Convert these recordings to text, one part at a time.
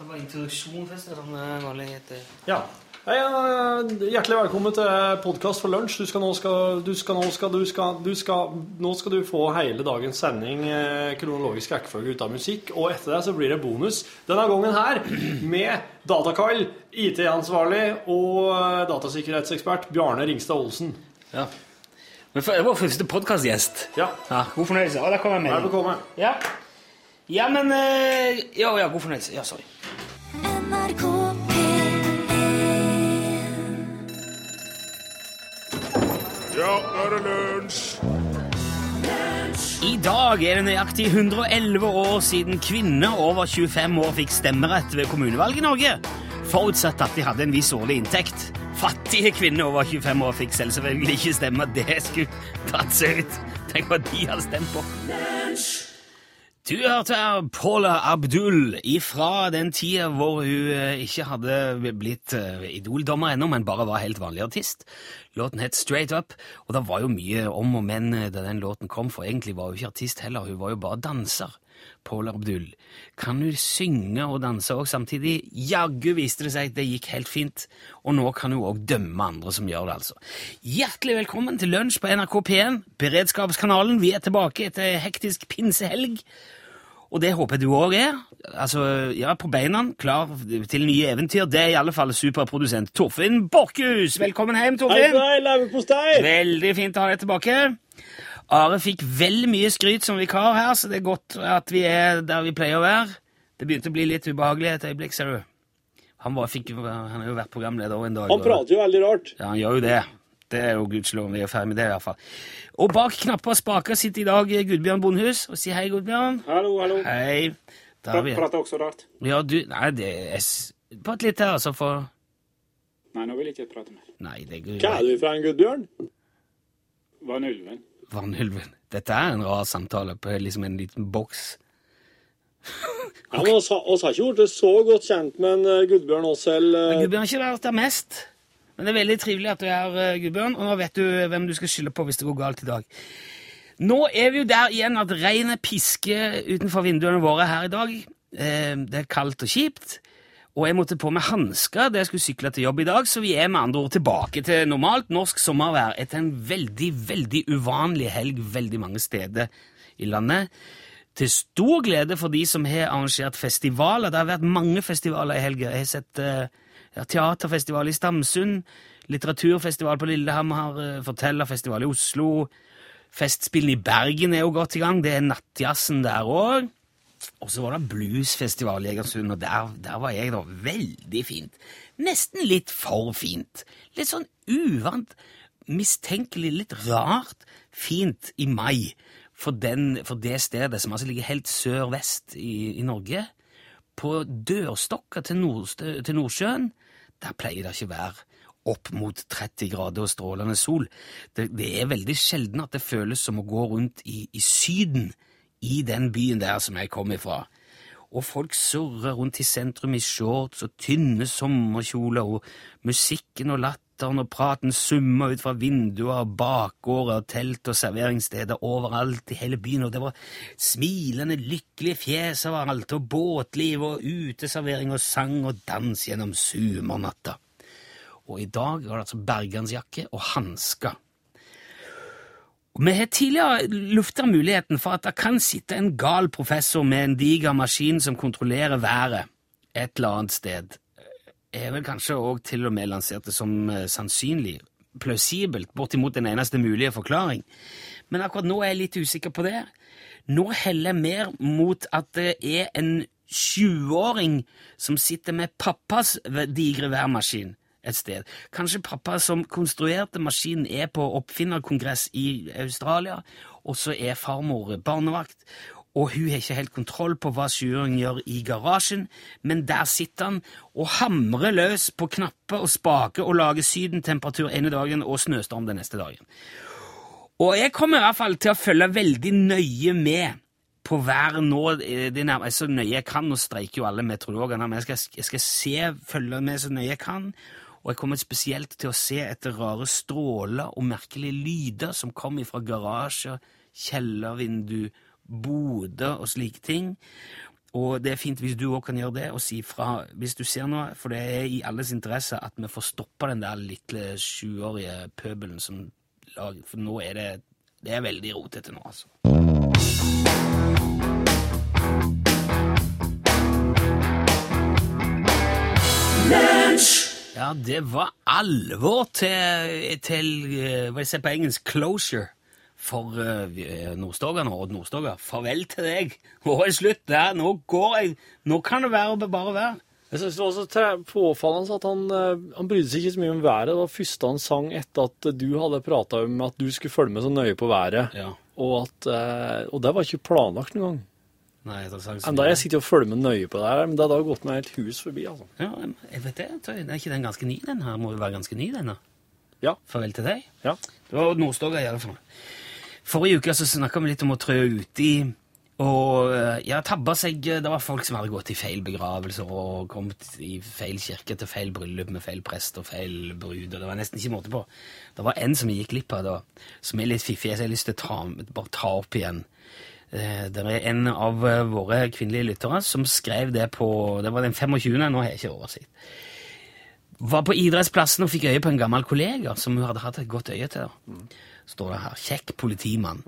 Det var introduksjon først, som vanlig heter. Ja. Hei, hjertelig velkommen til podkast for lunsj. Du skal, nå, skal, du skal, nå, skal, du skal, du skal, nå skal du få hele dagens sending eh, kronologisk rekkefølge ut av musikk. Og etter det så blir det bonus. Denne gangen her med Datakall, IT-ansvarlig og eh, datasikkerhetsekspert Bjarne Ringstad Olsen. Ja. Men for, det var første podkastgjest. Ja. ja. God fornøyelse. Å, der kom jeg med. Velbekomme. Ja. ja, men eh, Ja, ja, god fornøyelse. Ja, sorry. I dag er det nøyaktig 111 år siden kvinner over 25 år fikk stemmerett ved kommunevalg i Norge, forutsatt at de hadde en viss årlig inntekt. Fattige kvinner over 25 år fikk selvfølgelig ikke stemme. Det skulle tatt seg ut. Tenk hva de hadde stemt på. Du hørte her Paula Abdul ifra den tida hvor hun eh, ikke hadde blitt eh, idoldommer ennå, men bare var helt vanlig artist. Låten het Straight Up, og det var jo mye om og men eh, da den låten kom, for egentlig var hun ikke artist heller, hun var jo bare danser. Paula Abdul. Kan hun synge og danse òg samtidig? Jaggu viste det seg at det gikk helt fint, og nå kan hun òg dømme andre som gjør det, altså. Hjertelig velkommen til lunsj på NRK P1, beredskapskanalen. Vi er tilbake etter hektisk pinsehelg. Og det håper jeg du òg er. Altså, ja, På beina, klar til nye eventyr. Det er i alle fall superprodusent Torfinn Borchhus. Velkommen hjem, Torfinn. Hei, hei, Veldig fint å ha deg tilbake. Are fikk veldig mye skryt som vikar her, så det er godt at vi er der vi pleier å være. Det begynte å bli litt ubehagelig et øyeblikk, ser du. Han, var, fikk, han har jo vært programleder en dag. Han prater jo veldig rart. Ja, han gjør jo det. Det er jo gudskjelov vi er ferdig med det, i hvert fall. Og bak knapper og spaker sitter i dag Gudbjørn Bondhus. Og si hei, Gudbjørn. Hallo, hallo. Hei. Da vi... Prater også rart. Ja, du Nei, det er Prat litt her, altså, for Nei, nå vil jeg ikke prate mer. Nei, det er Hva er du fra en Gudbjørn? Vanulven. Vannulven. Dette er en rar samtale på liksom en liten boks. Ja, men oss, har- oss har ikke blitt så godt kjent med en eh, Gudbjørn oss selv. eh. Men Gudbjørn har ikke vært der mest. Men det er veldig trivelig at du er her, eh, Gudbjørn, og nå vet du hvem du skal skylde på hvis det går galt i dag. Nå er vi jo der igjen at regnet pisker utenfor vinduene våre her i dag. Eh, Det er kaldt og kjipt, og jeg måtte på med hansker da jeg skulle sykle til jobb i dag, så vi er med andre ord tilbake til normalt norsk sommervær etter en veldig, veldig uvanlig helg veldig mange steder i landet. Til stor glede for de som har arrangert festivaler. Det har vært mange festivaler i helga. Jeg har sett uh, teaterfestival i Stamsund, litteraturfestival på Lillehammer, uh, fortellerfestival i Oslo. Festspillene i Bergen er jo godt i gang. Det er nattjazzen der òg. Og så var det bluesfestival i Egersund, og der, der var jeg da veldig fint. Nesten litt for fint. Litt sånn uvant, mistenkelig, litt rart fint i mai for, den, for det stedet, som altså ligger helt sør-vest i, i Norge. På dørstokka til, nord, til Nordsjøen, der pleier det ikke å være opp mot 30 grader og strålende sol. Det, det er veldig sjelden at det føles som å gå rundt i, i Syden, i den byen der som jeg kom ifra. Og folk surrer rundt i sentrum i shorts og tynne sommerkjoler, og musikken og latteren og praten summer ut fra vinduer og bakgårder og telt og serveringssteder overalt i hele byen, og det var smilende, lykkelige fjes overalt, og båtliv og uteservering og sang og dans gjennom sumernatta. Og i dag var det altså bergansjakke og hansker. Vi har tidligere lufta muligheten for at det kan sitte en gal professor med en diger maskin som kontrollerer været et eller annet sted. Jeg har vel kanskje òg til og med lansert det som eh, sannsynlig, plausibelt, bortimot den eneste mulige forklaring. Men akkurat nå er jeg litt usikker på det. Nå heller jeg mer mot at det er en 20-åring som sitter med pappas digre værmaskin et sted. Kanskje pappa som konstruerte maskinen er på oppfinnerkongress i Australia, og så er farmor barnevakt, og hun har ikke helt kontroll på hva 20-åringen gjør i garasjen, men der sitter han og hamrer løs på knapper og spaker og lager sydentemperatur ene dagen og snøstorm den neste dagen. Og jeg kommer i hvert fall til å følge veldig nøye med på hver nå. eh, Det er så nøye jeg kan. Nå streiker jo alle meteorologene, men jeg skal, jeg skal se, følge med så nøye jeg kan. Og jeg kommer spesielt til å se etter rare stråler og merkelige lyder som kommer fra garasjer, kjellervindu, boder og slike ting. Og det er fint hvis du òg kan gjøre det, og si fra hvis du ser noe, for det er i alles interesse at vi får stoppa den der lille sjuårige pøbelen som lager For nå er det Det er veldig rotete nå, altså. Ja, det var alvor til, til eh, hva jeg ser på engelsk closure for uh, Nordstoga nå, Odd Nordstoga. Farvel til deg. Nå er det slutt der. Nå går jeg Nå kan det være bare være. Jeg synes det var så påfallende at han, eh, han brydde seg ikke så mye om været. Det var første han sang etter at du hadde prata om at du skulle følge med så nøye på været. Ja. Og, at, eh, og det var ikke planlagt noen gang. Nei, det er Enda jeg sitter og følger med nøye på det her, men det har da gått meg helt hus forbi. altså. Ja, jeg vet det. Jeg Er ikke den ganske ny, den her? Må jo være ganske ny, den. Ja. Farvel til deg. Ja. Det var Odd Nordstoga i alle fall. Forrige uke så snakka vi litt om å trø uti. Og eh, ja, tabba seg Det var folk som hadde gått i feil begravelser og kommet i feil kirke til feil bryllup med feil prest og feil brud. og Det var nesten ikke måte på. Det var en som vi gikk glipp av da, som er litt fiffig. Så jeg har lyst til å ta, bare ta opp igjen. Eh, Det er en av eh, våre kvinnelige lyttere som skrev det på Det var den 25. Nå har jeg ikke oversikt. Var på idrettsplassen og fikk øye på en gammel kollega som hun hadde hatt et godt øye til. Står det her. Kjekk politimann.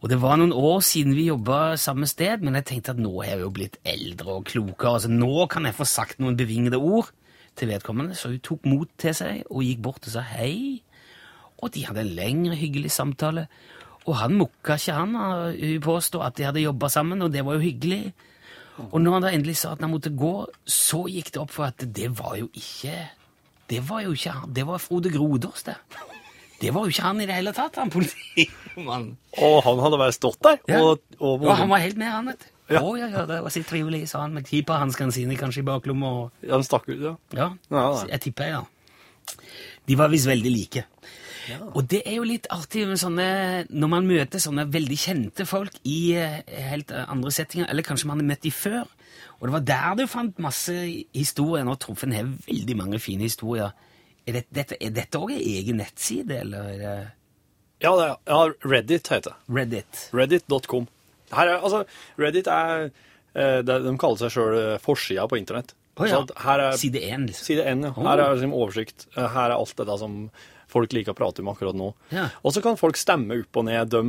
Og det var noen år siden vi jobba samme sted, men jeg tenkte at nå er jeg jo blitt eldre og klokere, så nå kan jeg få sagt noen bevingede ord til vedkommende. Så hun tok mot til seg og gikk bort og sa hei. Og de hadde en lengre, hyggelig samtale. Og han mukka ikke, han. Hun påstod at de hadde jobba sammen, og det var jo hyggelig. Og når han da endelig sa at han måtte gå, så gikk det opp for at det var jo ikke Det var jo ikke han. Det var Frode Grodås, det. Det var jo ikke han i det hele tatt, han politimannen. Og han hadde bare stått der. Ja. Og, og, Og han var helt med, han, vet du. Ja. Å, ja, ja, det var så trivelig, sa han med keeperhanskene sine kanskje i baklomma. og Ja, han stakk ut, ja. Ja, Ja, ja. jeg tipper ja. De var visst veldig like. Og det er jo litt artig med sånne, når man møter sånne veldig kjente folk i eh, helt andre settinger, eller kanskje man har møtt de før. Og det var der du fant masse historier. Nå Torfinn har veldig mange fine historier. Er dette, dette, er også en egen nettside, eller Ja, det Ja, ja Reddit heter det. Reddit? Reddit.com. Er, altså, Reddit er eh, De kaller seg sjøl forsida på internett. Oh, ja. Her er Side 1, liksom. side 1, ja. Her er liksom oversikt. Eh, Her er alt det da som folk liker å prate om akkurat nå. Ja. Og så kan folk stemme opp og ned de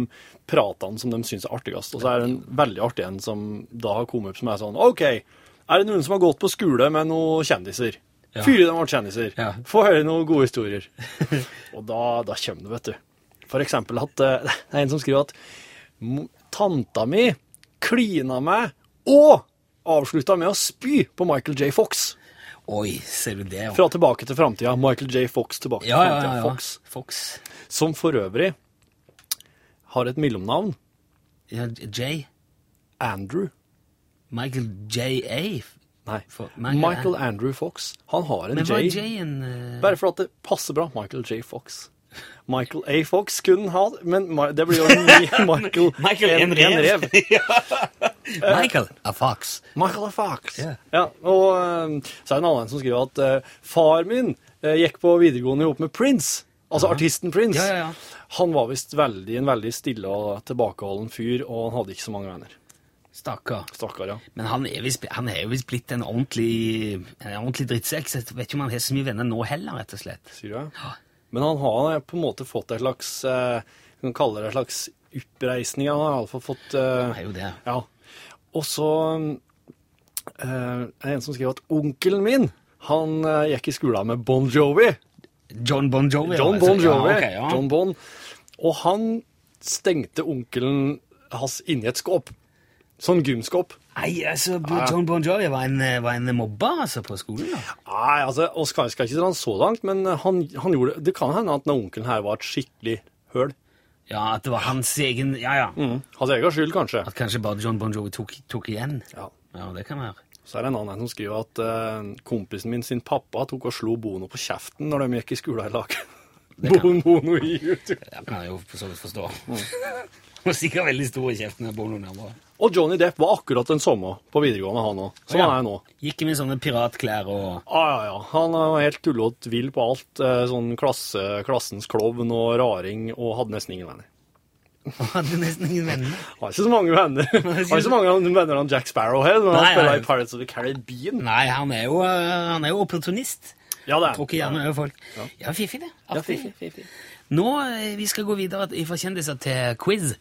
pratene som de syns er artigst. Og så er det en veldig artig en som da har kommet opp som er sånn OK, er det noen som har gått på skole med noen kjendiser? Ja. Fyre dem ble kjendiser. Ja. Få høre noen gode historier. og da, da kommer det, vet du. For eksempel at eh, det er en som skriver at tanta mi klina meg og avslutta med å spy på Michael J. Fox. Oi, ser du det? Fra Tilbake til framtida. Michael J. Fox tilbake Ja, til framtida. ja, ja. Fox. Fox. Som for øvrig har et mellomnavn. J. Andrew. Michael J.A. Nei. For- Michael, Andrew Fox. Han har en Men J. J-en? eh? Bare for at det passer bra. Michael J. Fox. Michael A. Fox kunne ha men det blir jo en ny Michael, Michael en rev. Michael a Fox. Michael A. Fox. Ja. Ja, og eh, så er det en annen som skriver at eh, far min eh, gikk på videregående ihop med Prince. Altså artisten Prince. Ja, ja, ja. Han var visst veldig, en veldig stille og tilbakeholden fyr, og han hadde ikke så mange venner. Stakkar. Stakkar, ja. Men han er, visst, han er jo visst blitt en ordentlig, en ordentlig drittsekk. så Jeg vet ikke om han har så mye venner nå heller, rett og slett. Sier du det? Men han har på en måte fått et slags eh, kan kalle det en slags oppreisning. Han har iallfall fått eh, Han er jo det. Ja. Og så eh, er det en som skriver at onkelen min han eh, gikk i skolen med Bon Jovi. John Bon Jovi. John. Bon Jovi. Ja, okay, ja. John Bon. Og han stengte onkelen hans inni et skåp. Sånn gymskåp. Nei, altså, John Bon Jovi var en, var en mobber altså, på skolen. da. Nei, altså, og skal, skal ikke dra han så langt, men han, han gjorde Det kan hende at denne onkelen her var et skikkelig høl. Ja, At det var hans egen Ja, ja. Mm. Hans egen skyld, kanskje. At kanskje bare John Bon Jovi tok, tok igjen. Ja. Ja, det kan være. Så er det en annen som skriver at uh, kompisen min sin pappa tok og slo Bono på kjeften når de gikk i skolen i lag. Bono i YouTube. Det kan jeg jo for så vidt forstå. Mm. Var sikkert veldig stor i kjeften. når han var- Og Johnny Depp var akkurat den samme på videregående, han òg. Som Ja. han er nå. Gikk med sånne piratklær og Ja, ja, ja. Han var helt tullete vill på alt. eh, Sånn klasse, klassens klovn og raring, og hadde nesten ingen venner. Hadde nesten ingen venner. Har ikke så mange venner. Har ikke så mange venner han Jack Sparrow har når han Nei, spiller i Pirates of the Caribbean. Nei, han er jo, eh, han er jo opportunist. Ja, det er Tråkker gjerne over folk. Ja, fiffig det. Ja, Artig. fiffig, fiffig. Nå, eh, vi skal gå videre fra kjendiser til quiz.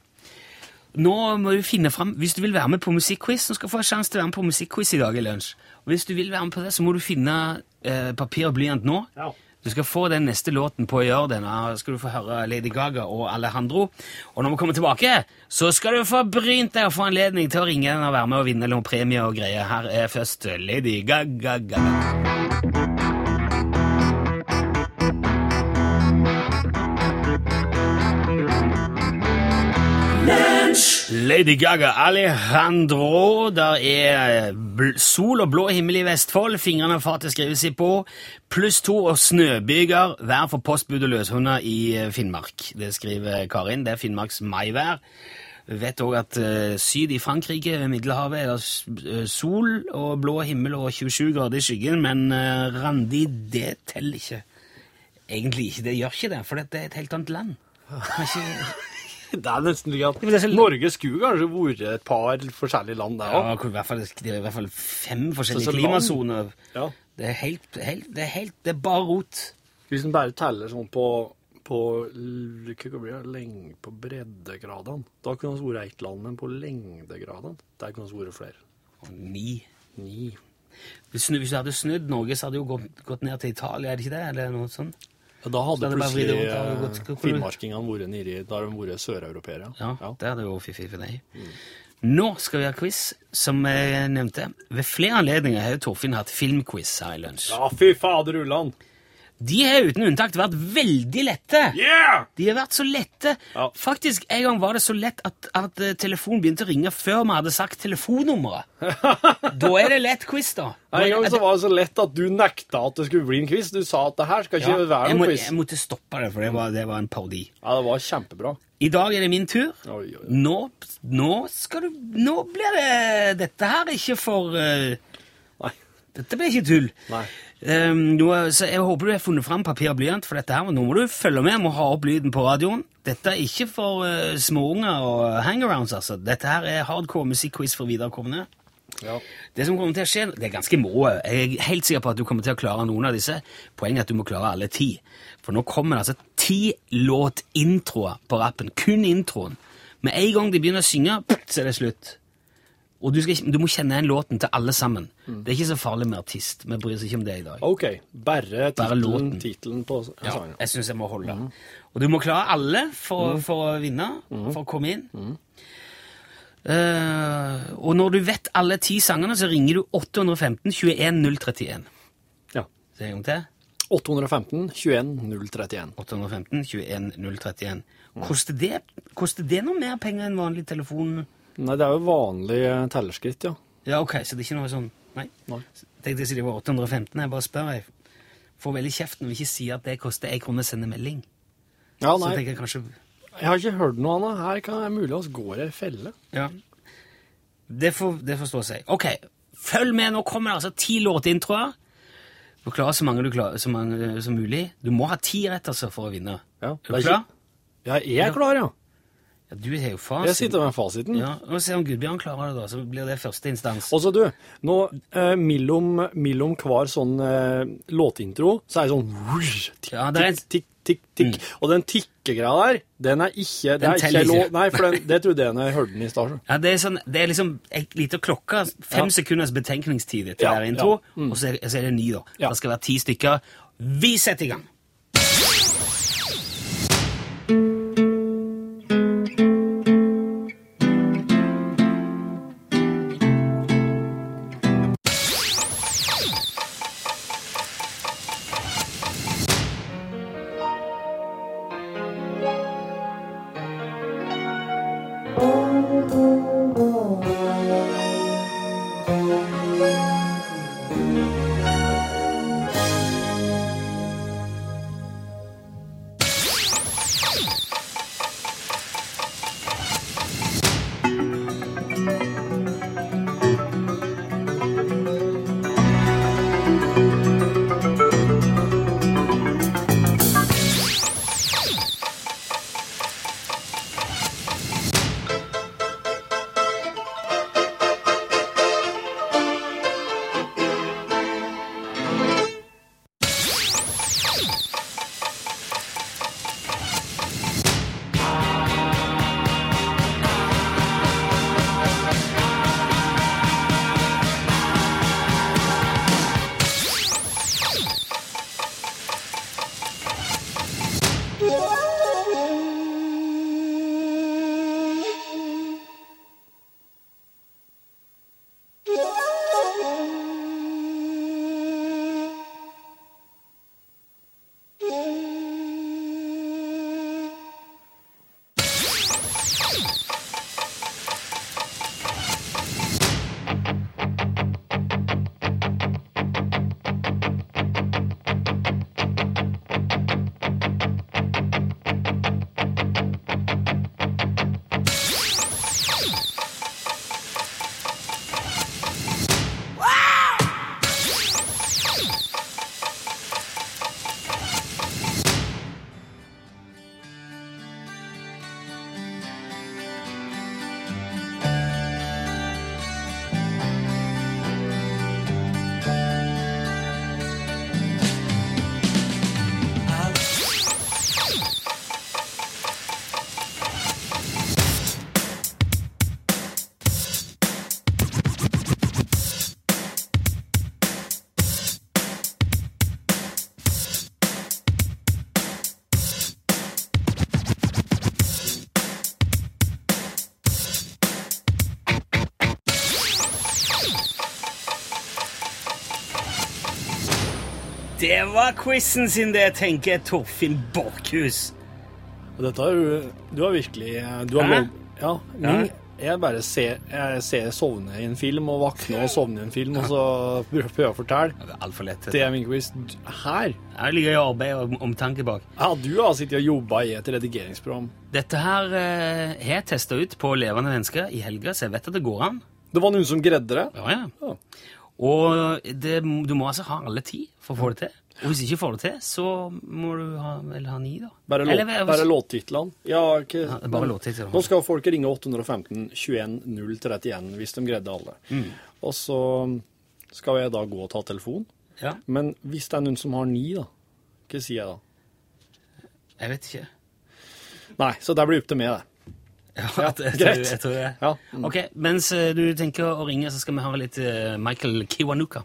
Nå må du finne fram, Hvis du vil være med på musikkquiz, så skal du få en sjanse til å være med på musikkquiz i dag i lunsj. Og Hvis du vil være med på det, så må du finne eh, papir og blyant nå. Ja. Du skal få den neste låten på å gjøre den. Nå skal du få høre Lady Gaga og Alejandro. Og når vi kommer tilbake, så skal du få brynt deg og få anledning til å ringe den og være med og vinne noen premie og greier. Her er først Lady Gaga. Gaga. Lady Gaga, Alejandro. Der er sol og blå himmel i Vestfold. Fingrene og fatet skrives i på. Pluss to og snøbyger. Vær for postbud og løshunder i eh, Finnmark. Det skriver Karin. Det er Finnmarks maivær. Vet òg at uh, syd i Frankrike, ved Middelhavet, er det eh, sol og blå himmel og 27 grader i skyggen, men uh, Randi, det teller ikke. Egentlig ikke. Det gjør ikke det, for det er et helt annet land. Kan ikke... Det er nesten er at Norge skulle kanskje vært et par forskjellige land der Ja, i hvert fall, det er i hvert fall fem forskjellige klimasoner. Ja. Det er helt, helt, det er helt, det er bare rot. Hvis en bare teller sånn på, på l- hva blir det, leng, på breddegradene, da kunne vi vært ett land, men på lengdegradene, der kunne vi vært flere. Og ni. Ni. Hvis, hvis du hadde snudd Norge, så hadde det jo gått, gått ned til Italia, er det ikke det? Eller noe sånt? Ja, da hadde plutselig gått- eh, finnmarkingene vært nedi, da har de vært søreuropeere. Ja, det hadde vært fiffig for deg. Nå skal vi ha quiz, som jeg nevnte. Ved flere anledninger har Torfinn hatt filmquiz her i lunsj. Ja, fy fader, Ulland! De har uten unntak vært veldig lette. Yeah! De har vært så lette. Ja. Faktisk, En gang var det så lett at, at eh, telefonen begynte å ringe før vi hadde sagt telefonnummeret. da er det lett quiz, da. En gang så var det så lett at du nekta at det skulle bli en quiz. Du sa at det her skal ikke Ja, være jeg, må, quiz. jeg måtte stoppe det, for det var, det var en parodi. Ja, det var kjempebra. I dag er det min tur. Oi, oi. Nå, nå skal du Nå blir det Dette her er ikke for Nei. Dette blir ikke tull. Nei. Um, nå, så jeg håper du har funnet fram papir og blyant, for dette her, nå må du følge med. Må ha opp lyden på radioen. Dette er ikke for uh, småunger og hangarounds, altså. Dette her er hardcore musikkquiz for viderekomne. Ja. Det som kommer til å skje, det er ganske må. Jeg er helt sikker på at du kommer til å klare noen av disse. Poenget er at du må klare alle ti. For nå kommer det altså ti låt-introer på rappen. Kun introen. Med en gang de begynner å synge, så er det slutt. Og du, skal, du må kjenne igjen låten til alle sammen. Det er ikke så farlig med artist. Vi bryr oss ikke om det i dag. OK. Bare tittelen, låten. sangen. på Ja, jeg syns jeg må holde. Og du må klare alle for, for å vinne, for å komme inn. Uh, og når du vet alle ti sangene, så ringer du 815 21 031. Ja. Så en gang til. 815 21 031. 815 21 031. Koster det, koster det noe mer penger enn vanlig telefon? Nei, det er jo vanlig eh, tellerskritt, ja. Ja, ok, så det er ikke noe sånn Nei. Nei. Tenkte jeg siden det var 815. Jeg bare spør. Jeg får veldig kjeft når vi ikke sier at det koster én krone å sende melding. Ja, nei. Så tenker jeg kanskje Jeg har ikke hørt noe annet. Her kan det være mulig vi går i ei felle. Ja. Det får, det får stå seg. Ok, følg med. Nå kommer det altså ti låtintroer. Forklar så mange, du klarer, så mange som mulig. Du må ha ti rett altså, for å vinne. Ja, er du klar? Ja, jeg er klar, ja. Ja, du har jo fasiten. Jeg sitter med fasiten. Ja, og Se om Gudbjørn klarer det, da. Så blir det første instans. Og så du, nå eh, mellom, mellom hver sånn eh, låtintro, så er det sånn wush, tikk, Ja, det er en- tikk, tikk, tikk, Mm. Og den tikkegreia der, den er ikke, Den, Den er teller ikke. Nei, for den, det trodde jeg når jeg hørte den i stad. Ja, det er, sånn, det er liksom ei lita klokke. Fem Ja. sekunders betenkningstid til Ja, hver intro. ja. Mm. Og så er, så er det ny, da. Det skal være ti stykker. Vi setter i gang! Var quizen sin, det, tenker Torfinn Borchhus. Og Dette er jo Du har virkelig du har lov, Ja. Min, jeg bare ser, jeg ser sovne i en film og våkne og sovne i en film, og så prøver jeg å fortelle. Det er altfor lett. Det er min quiz. Her Her ligger jo arbeid og omtanke bak. Ja, du har sittet og jobba i et redigeringsprogram. Dette her eh, har jeg testa ut på levende mennesker i helga, så jeg vet at det går an. Det var noen som greide det. Ja, ja. Ja. Og det, du må altså ha alle ti for å få det til. Og hvis ikke får det til, så må du ha, ha ni, da. Bare, Eller, låt, hva- bare låttitlene. Ja, ikke, Ja, bare låttitlene. Nå skal folk ringe 815 21 031 hvis de greide alle. Mm. Og så skal jeg da gå og ta telefon. Ja, Men hvis det er noen som har ni, da, hva sier jeg da? jeg vet ikke. Nei, så det blir opp til meg, det. Ja, Ja, jeg, greit. Jeg, tror det. Ja. Mm. Ok, Mens eh, du tenker å ringe, så skal vi høre litt eh, Michael Kiwanuka.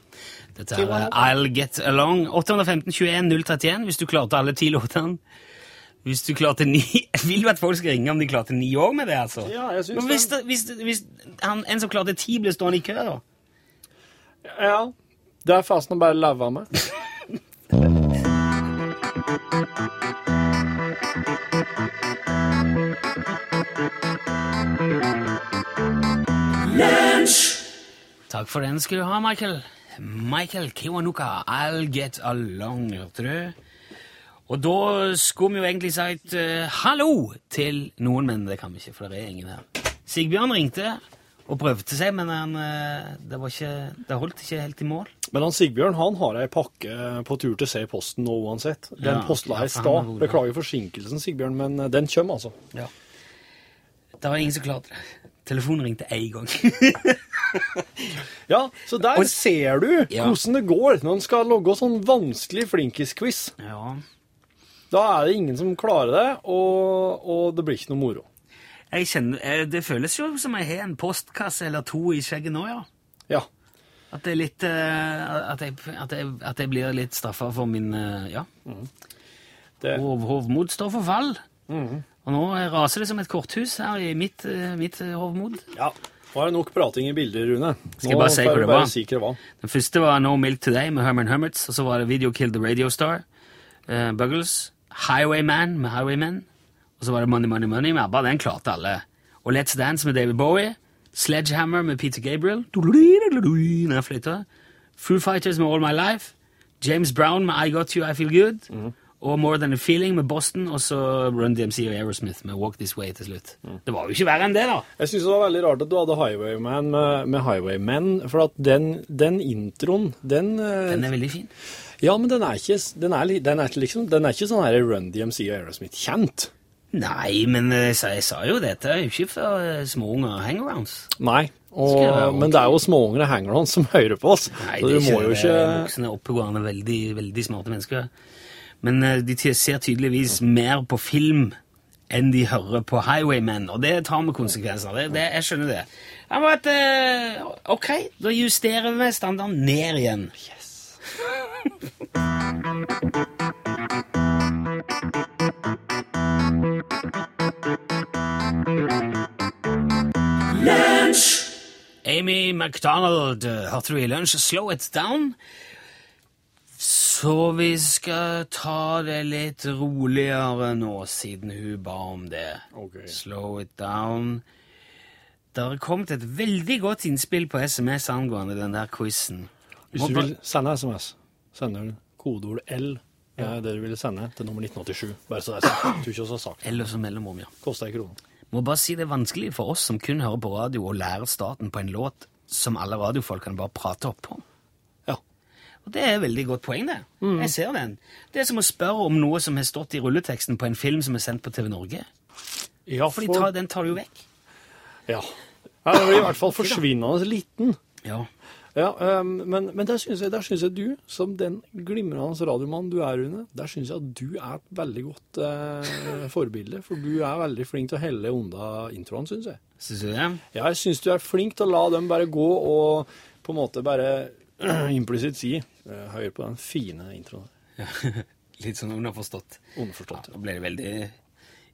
Dette er I'll Get Along. 815 21 031 hvis du klarte alle ti låtene. Hvis du klarte ni Jeg vil jo at folk skal ringe om de klarte ni år med det, altså. Ja, jeg synes Men hvis, det, hvis, hvis han, en som klarte ti, blir stående i kø, da? Ja. Det er fasen å bare leve med. Takk for den skal du ha, Michael. Michael Kiwanuka, I'll get along, hørte du? Og da skulle vi jo egentlig sagt uh, hallo til noen, men det kan vi ikke, for det er ingen her. Sigbjørn ringte og prøvde seg, men han, uh, det, var ikke, det holdt ikke helt i mål. Men han Sigbjørn han har ei pakke på tur til seg i posten nå uansett. Den Ja, postla ja, i stad. Beklager forsinkelsen, Sigbjørn, men eh, den kommer, altså. Det var ingen som klarte det. Telefonen ringte én gang. Ja, så der ser du Ja. hvordan det går når en skal logge sånn vanskelig flinkis-quiz. ja. Da er det ingen som klarer det, og, og det blir ikke noe moro. Jeg kjenner, eh, det føles jo som jeg har en postkasse eller to i skjegget nå, ja. Ja. At det er litt eh, at, jeg, at, jeg, at jeg blir litt straffa for min eh, ja. Det, Hov, hovmod står for fall. Og nå raser det som et korthus her i mitt, mitt hovmod. ja. Nå er det nok prating i bilder, Rune. Skal jeg bare si hva det var? Si hva. Den første var No Milk Today med Herman Hermits, og så var det Video Kill the Radio Star, Uh, Buggles, Highwayman med Highwaymen, og så var det Money Money Money med ABBA, den klarte alle. Og Let's Dance med David Bowie, Sledgehammer med Peter Gabriel, Foo Fighters med All My Life, James Brown med I Got You, I Feel Good, og More Than A Feeling med Boston, og så Run DMC og Aerosmith med Walk This Way til slutt. Det var jo ikke verre enn det, da. Jeg syns det var veldig rart at du hadde Highwayman med, med Highwaymen, for at den, den introen, den, eh, Den er veldig fin. Ja, men den er ikke, den er, den er ikke liksom, den er ikke sånn her Run DMC og Aerosmith kjent. Nei, men eh, jeg sa jo dette er jo ikke for småunger små unger hangarounds. Nei. Og, Men det er jo småunger og hangarounds som hører på oss. Nei, det du er det. ikke voksne, oppegående, veldig, veldig smarte mennesker. Men eh, de ser tydeligvis mer på film enn de hører på Highwaymen, og det tar vi konsekvenser. Det, det, jeg skjønner det. Jeg men at, uh, ok, da justerer vi standarden ned igjen. Yes. Amy McDonald, eh, hørte du i lunsj? Slow it down. Så vi skal ta det litt roligere nå, siden hun ba om det. Ok. Slow it down. Det har kommet et veldig godt innspill på SMS angående den der quizen. Hvis du vil sende SMS, sender du kodeord L. Er det du ville sende til nummer 1987. Bare så det er sagt. Du ikke også har sagt. Eller som mellomrom, ja. Koster ei krone. Må bare si det er vanskelig for oss som kun hører på radio, å lære starten på en låt som alle radiofolkene bare prater opp på. Og det er et veldig godt poeng, det. Jeg ser den. Det er som å spørre om noe som har stått i rulleteksten på en film som er sendt på TV Norge. Ja, For for, den tar du jo vekk. ja. ja, den blir i hvert fall forsvinnende liten. Ja. Ja, um, men, men der syns jeg, der synes jeg du, som den glimrende radiomannen du er, Rune, der syns jeg at du er et veldig godt eh, forbilde. For du er veldig flink til å helle unna introene, syns jeg. Syns du det? Ja, jeg syns du er flink til å la dem bare gå og på en måte bare implisitt si Høyere på den fine introen. Litt sånn underforstått. Underforstått. Ja, nå ble det veldig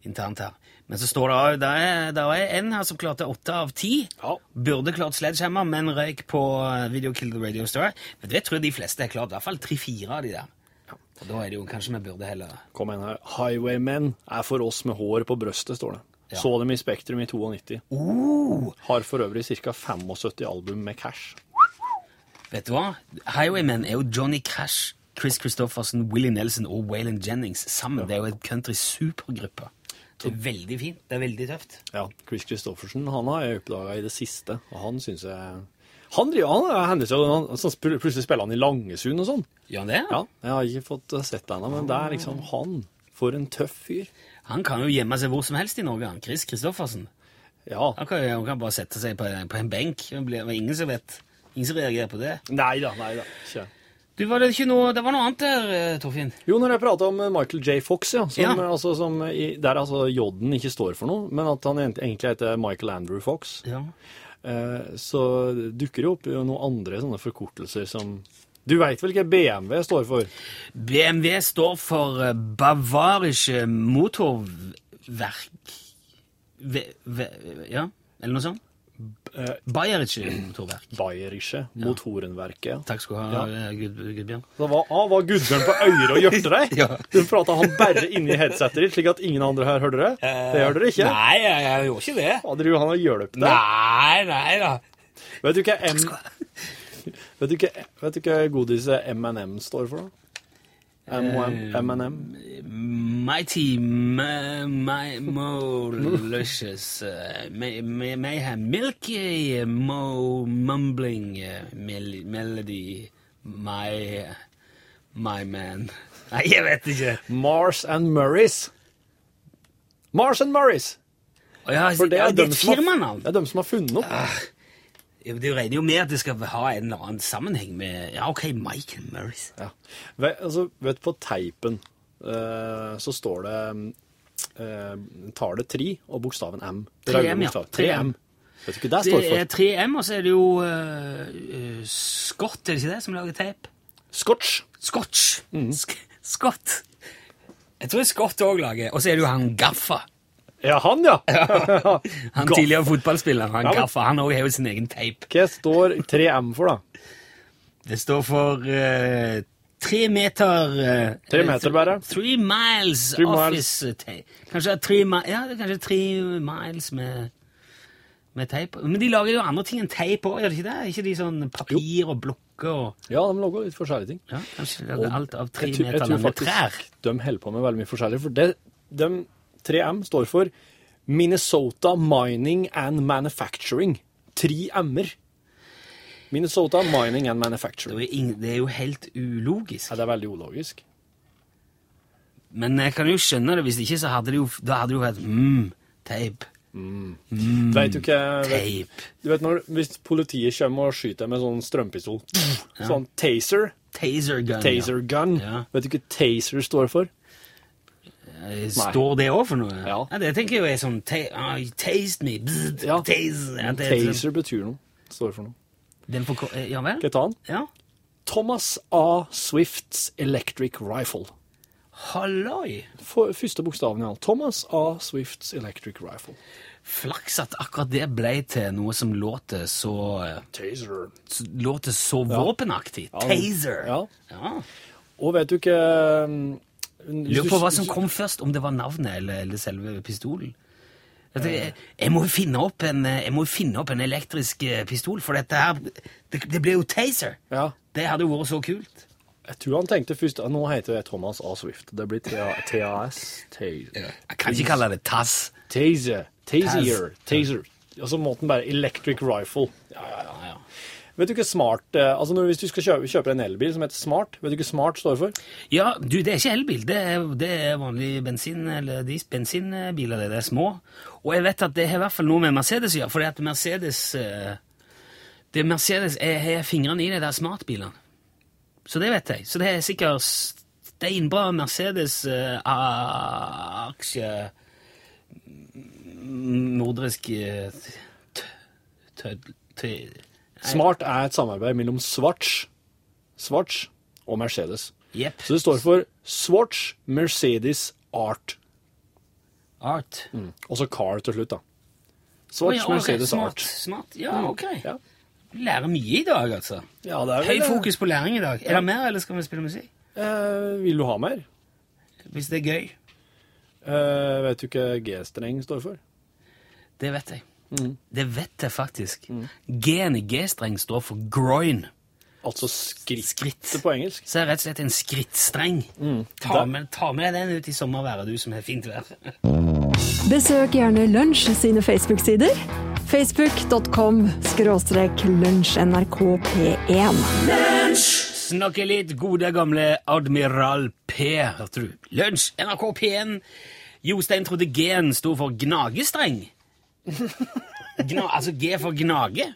internt her. Men så står det er, det er en her som klarte åtte av ti. Ja. Burde klart Sledgehammer, men røyk på eh, Video Kill the Radio Story. Men det tror jeg de fleste har klart. I hvert fall tre-fire av de der. Og da er det jo kanskje vi burde heller Kom igjen her. Highwaymen er for oss med hår på brøstet, står det. Ja. Så dem i Spektrum i 92. oh, Har for øvrig ca. 75 album med cash. Vet du hva? Highwaymen er jo Johnny Cash, Chris Christoffersen, Willie Nelson og Waylon Jennings sammen. Det er jo et country-supergruppe. Det er veldig fint. Det er veldig tøft. Ja, Chris Christoffersen han har jeg oppdaga i det siste, og han syns jeg Han driver, han er hendelser, han, så plutselig spiller han i Langesund og sånn. Gjør han det? Ja, jeg har ikke fått eh, sett det ennå, men det er liksom han. For en tøff fyr. Han kan jo gjemme seg hvor som helst i Norge, han. Chris Christoffersen. Ja. Han kan, han kan bare sette seg på, på en benk. Det er ingen som vet. Ingen som reagerer på det. Nei da, nei da. Ikke. Du, var det ikke noe Det var noe annet der, eh, Torfinn. Jo, når jeg prata om eh, Michael J. Fox, ja, som, Ja. eh, Altså, som i, der altså J-en ikke står for noe, men at han egentlig heter Michael Andrew Fox, Ja. eh, så dukker det opp noen andre sånne forkortelser som Du veit vel hva BMW står for? BMW står for Bavarische Motorverk... ve, ve, Ja, eller noe sånt? Eh, Bayerische Motorverk. Bayerische Motorenverket. Takk skal du ha, Ja. eh, Gud, Gudbjørn. Så var, ah, var Gudbjørn på øret og gjørte deg? Ja. Du prata han bare inni headsetet ditt, slik at ingen andre her hørte det? Det gjør dere ikke? Nei, jeg, jeg gjorde ikke det. Ja, driver han og hjulpet deg? Nei, nei da. Vet du hva M... Vet du hva, vet du hva godiset M&M står for, da? M&M? Mighty my, my Molicious uh, may, may, may milky uh, mo mumbling uh, mel melody my my man. Nei, jeg vet ikke. Mars and Murrays. Mars and Murrays. Ja, For det ja, er, det er et som har, det er dem som har funnet opp. Det regner jo med at det skal ha en eller annen sammenheng med Ja, OK, Michael Murrays. Ja. Altså, vet på teipen eh, så står det uh, tallet 3 og bokstaven M. Det 3M, ja. bokstav. 3M. 3M. Vet du hva det Det står er for? 3M, og så er det jo uh, Scott, er det ikke det, som lager teip? Scotch. Scotch. Mm. Sk Scott. Jeg tror Scott òg lager Og så er det jo han Gaffa. Ja, han, ja. Han tidligere fotballspiller. Han Ja, Gaffa. Han òg har jo sin egen teip. Hva står 3M for, da? Det står for uh, tre meter uh, Tre meter bare. Three miles Three miles. office tape. Kanskje tre, ja, kanskje tre miles med, med teip. Men de lager jo andre ting enn teip òg, gjør de ikke det? Ikke de sånn papir og blokker og Ja, de lager litt forskjellige ting. ja, Kanskje de lager alt av tre meter lange trær? De holder på med veldig mye forskjellig. For det, de 3M står for Minnesota Mining and Manufacturing. 3M-er. Minnesota Mining and Det Manufacturing. er, ingen, det er jo helt ulogisk. Ja, det er veldig ulogisk. Men jeg kan jo skjønne det. Hvis ikke, så hadde det jo, da hadde det jo vært mm, teip. Vet du vet, Teip. Du vet når Hvis politiet kommer og skyter med sånn strømpistol Sånn taser. Taser gun. Taser gun. Ja. Vet du ikke taser står for? Ja. Eh, Står det òg for noe? Ja. Det tenker jeg er sånn ah, Taste me. Bzz, Ja. Taste. Ja, det er sånn- Taser betyr noe. Står for noe. Den for, ja vel? Skal jeg ta den? Ja. Thomas A. Swifts Electric Rifle. Halloi! For, første bokstaven alt. Thomas A. Swifts Electric Rifle. Flaks at akkurat det ble til noe som låter så eh, Taser. Låter så våpenaktig. Ja. Taser. Ja. Ja. Og vet du ikke hvis Lurer på hva som kom først, om det var navnet eller, eller selve pistolen. Jeg, jeg må finne opp en, jeg må finne opp en elektrisk eh, pistol, for dette her Det, det ble jo taser. Ja. Det hadde jo vært så kult. Jeg tror han tenkte først Nå heter jeg Thomas A. Swift. Det blir TAS. Jeg kan ikke kalle det TAS. Taser. Taser. Taser. Og så måtte han bare Electric Rifle. Ja, ja, ja. Vet du ikke smart eh, Altså Hvis du skal kjøpe, kjøpe en elbil som heter Smart, vet du ikke Smart står for? Ja, du, det er ikke elbil. Det er, det er vanlig bensin, eller de bensinbiler. Det, er små. Og jeg vet at det har i hvert fall noe med Mercedes å gjøre, fordi at Mercedes eh, det er Mercedes jeg har fingrene i de der smartbilene. Så det vet jeg. Så det er sikkert steinbra Mercedes eh, aksje Nordrisk eh, t- t- t- Smart er et samarbeid mellom Swatch, Swatch og Mercedes. Yep. Så det står for Swatch Mercedes Art. Art. Og så Car til slutt, da. Swatch oh, ja, ok, Mercedes smart, Art. Smart. Ja, ok. Ja. Lærer mye i dag, altså. Ja, det Høy fokus på læring i dag. Er det mer, eller skal vi spille musikk? Eh, vil du ha mer? Hvis det er gøy. Eh, vet du hva G-streng står for? Det vet jeg. Det vet jeg faktisk. G-en i G-streng står for groin. Altså skritt, Skritt. på engelsk. Så er det rett og slett en skrittstreng. Ta, med, ta med den ut i sommerværet, du som har fint vær. Besøk gjerne Lunsj sine Facebook-sider. Facebook.com skråstrek lunsjnrkp1. Snakke litt gode gamle Admiral P, hørte du. Lunsj, NRK P1. Jostein trodde G-en sto for gnagestreng. Gna, altså G for gnage.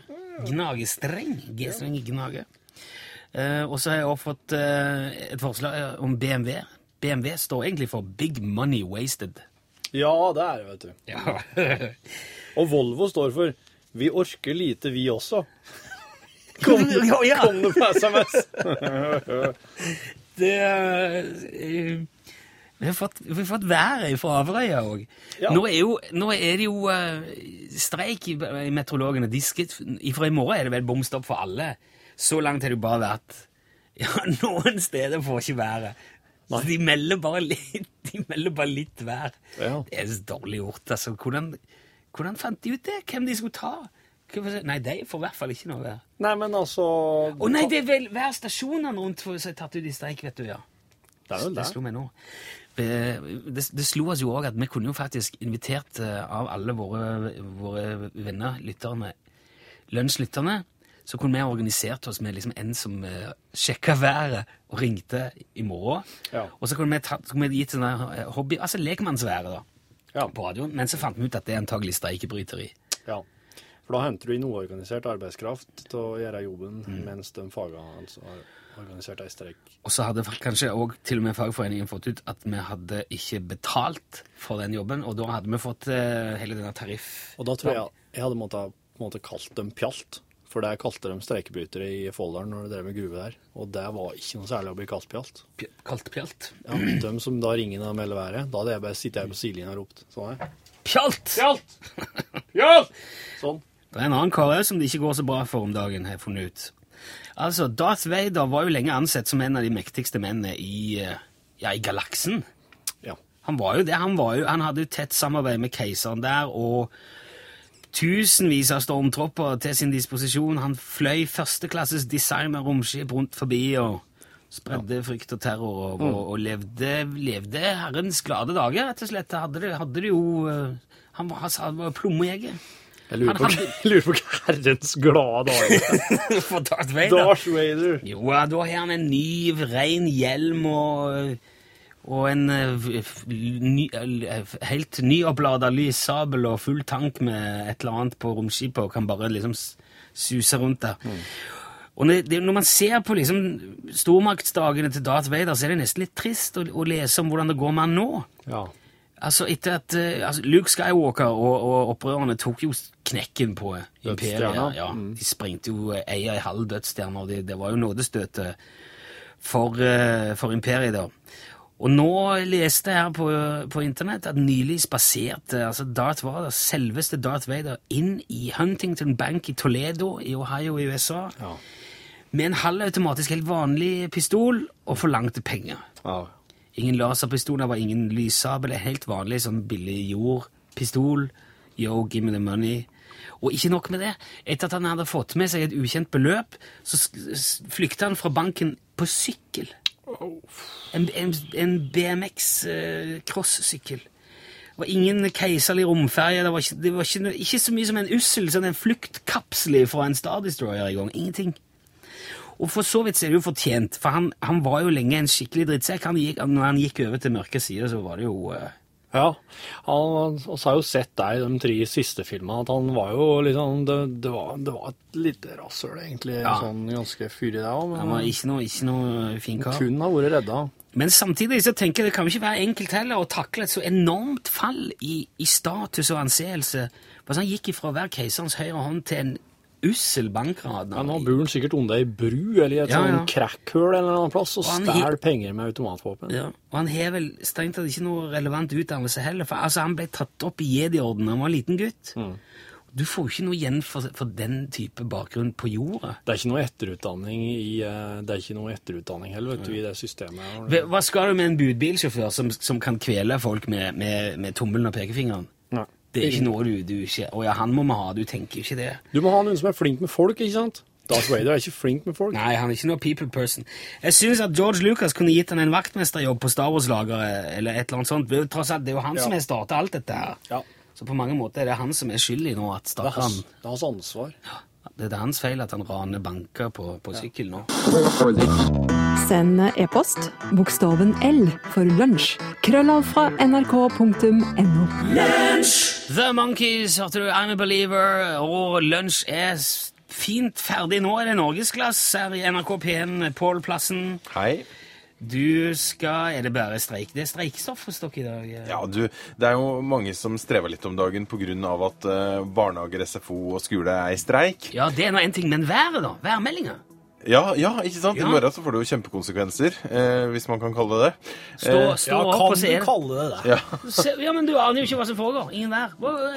Gnagestreng. G-streng i gnage. Uh, og så har jeg også fått uh, et forslag eh, om BMW. BMW står egentlig for Big Money Wasted. Ja, det er det, vet du. Ja. Og Volvo står for Vi orker lite, vi også. Kom. Kom det på SMS? Det eh, Vi har fått, vi har fått været fra Averøya òg. Ja. Nå, er nå er det jo eh, streik i, i meteorologene. Fra i morgen er det vel bom stopp for alle. Så langt har det bare vært Ja, noen steder får ikke været. Så de melder bare litt, de melder bare litt vær. Ja. Det er så dårlig gjort. altså. Hvordan, hvordan fant de ut det? Hvem de skulle ta? Nei, de får i hvert fall ikke noe vær. Nei, men altså Å nei, det er vel værstasjonene rundt som er tatt ut i streik, vet du, ja. Det er vel Det det. slo meg nå. Det, det, det slo oss jo òg at vi kunne jo faktisk invitert eh, av alle våre, våre venner, lytterne, lønnslytterne, så kunne vi organisert oss med liksom en som uh, sjekka været og ringte i morgen. Ja. Og så kunne vi, ta, så kunne vi gitt sånne eh, hobby, altså lekmannsværet da, Ja. på radioen. Men så fant vi ut at det er antagelig streikebryteri. ja. For da henter du inn uorganisert arbeidskraft til å gjøre jobben, mens de fagene altså, har organisert ei streik. Og så hadde kanskje òg til og med fagforeningen fått ut at vi hadde ikke betalt for den jobben, og da hadde vi fått eh, hele denne tariff... Og da tror jeg jeg hadde måttet, på en måte kalt dem pjalt. For det kalte de streikebrytere i Folldalen når de drev med gruve der. Og det var ikke noe særlig å bli kalt pjalt. P Kalt pjalt. Ja, de som da ringer og melder været, da hadde jeg bare sittet her på sidelinja og ropt. Sånn her. Pjalt! Pjalt! Pjalt! Sånn. Det er en annen kar som det ikke går så bra for om dagen, har jeg funnet ut. Altså, Darth Vader var jo lenge ansett som en av de mektigste mennene i, eh, ja, i galaksen. Ja. Han var jo det. Han, var jo, han hadde jo tett samarbeid med keiseren der, og tusenvis av stormtropper til sin disposisjon. Han fløy førsteklasses designer romskip rundt forbi og spredde frykt og terror, og, og, og levde, levde herrens glade dager, rett og slett. Hadde det, hadde det jo eh, Han var, han var plommejeger. Jeg lurer på, jeg lurer på hva herrens glade dager For Darth Vader. Darth Vader. Jo, da har han en ny, ren hjelm og, og en eh, ny, eh, helt nyopplada lyssabel og full tank med et eller annet på romskipet og kan bare liksom suse rundt der. Og når, det, når man ser på liksom stormaktsdagene til Darth Vader, så er det nesten litt trist å, å lese om hvordan det går med han nå. Ja. Altså, etter at eh, altså, Luke Skywalker og, og opprørerne tok jo knekken på imperiet. Ja, Ja, De sprengte jo eh, ei og ei halv dødsstjerne, og det, det var jo nådestøtet for, eh, for imperiet da. Og nå leste jeg her på, på internett at nylig spaserte altså Darth Vader, selveste Darth Vader inn i Huntington Bank i Toledo i Ohio i USA Ja. med en halvautomatisk, helt vanlig pistol og forlangte penger. ja. Ingen laserpistol, det var ingen lyssabel, helt vanlig sånn billig jordpistol. Yo, give me the money. Og ikke nok med det. Etter at han hadde fått med seg et ukjent beløp, så flykta han fra banken på sykkel. En, en, en BMX eh, crossykkel. Det var ingen keiserlig romferje. Det var, ikke, det var ikke, ikke så mye som en ussel sånn en fluktkapsel fra en Star Destroyer i gang. Ingenting. Og for så vidt er det jo fortjent, for han, han var jo lenge en skikkelig drittsekk. Han gikk, når han gikk over til mørke sider, så var det jo uh... Ja, han vi har jo sett deg i de tre siste filmene, at han var jo liksom Det, det, var, det var et lite rasshøl, egentlig. Ja. Sånn ganske fyrig, der òg, Han var ikke noe, ikke noe fin kar. kun har vært redda. Men samtidig så tenker jeg det kan ikke være enkelt heller å takle et så enormt fall i, i status og anseelse. For han gikk ifra å være keiserens høyre hånd til en ussel bankrad. Ja, nå bor han sikkert under ei bru eller i et Ja, ja. sånn crackhull eller en annen plass og Og stjeler penger med automatvåpen. Ja, og han har vel strengt tatt ikke noe relevant utdannelse heller, for altså, han ble tatt opp i jedi-orden da han var en liten gutt. Du får jo ikke noe igjen for, for den type bakgrunn på jorda. Det er ikke noe etterutdanning i eh, Det er ikke noe etterutdanning heller, vet du, i det systemet. Hva skal du med en budbilsjåfør som, som kan kvele folk med, med, med tommelen og pekefingeren? Det er ikke noe du, du ikke Å ja, han må vi ha. Du tenker jo ikke det. Du må ha noen som er flink med folk, ikke sant? Darth Vader er ikke flink med folk. Nei, han er ikke noe people person. Jeg syns at George Lucas kunne gitt han en vaktmesterjobb på Star Wars-lageret, eller et eller annet sånt. Det er jo tross alt, det er jo han som har starta alt dette her. Ja. Så på mange måter er det han som er skyld i nå at stakkaren det er hans ansvar. Det er hans feil at han raner banker på, på sykkel nå. Send e-post bokstaven L for lunsj. Krøllav fra nrk.no. The Monkeys, hørte du, I'm a Believer, og lunsj er fint ferdig. Nå er det norgesglass her i NRK P1, Pål Plassen. Hei. Du skal Er det bare streik? Det er streikstoff hos dere i dag? eh? Ja, du, det er jo mange som strever litt om dagen pga. at eh, barnehager, SFO og skole er i streik. ja, det er nå en ting, men været, da? Værmeldinga? Ja, ja, ikke sant? Ja. I morgen så får det jo kjempekonsekvenser, eh, hvis man kan kalle det det. Stå, Eh, stå Ja, opp kan og se du kalle det det? ja. Se, ja, men du aner jo ikke hva som foregår. Ingen vær.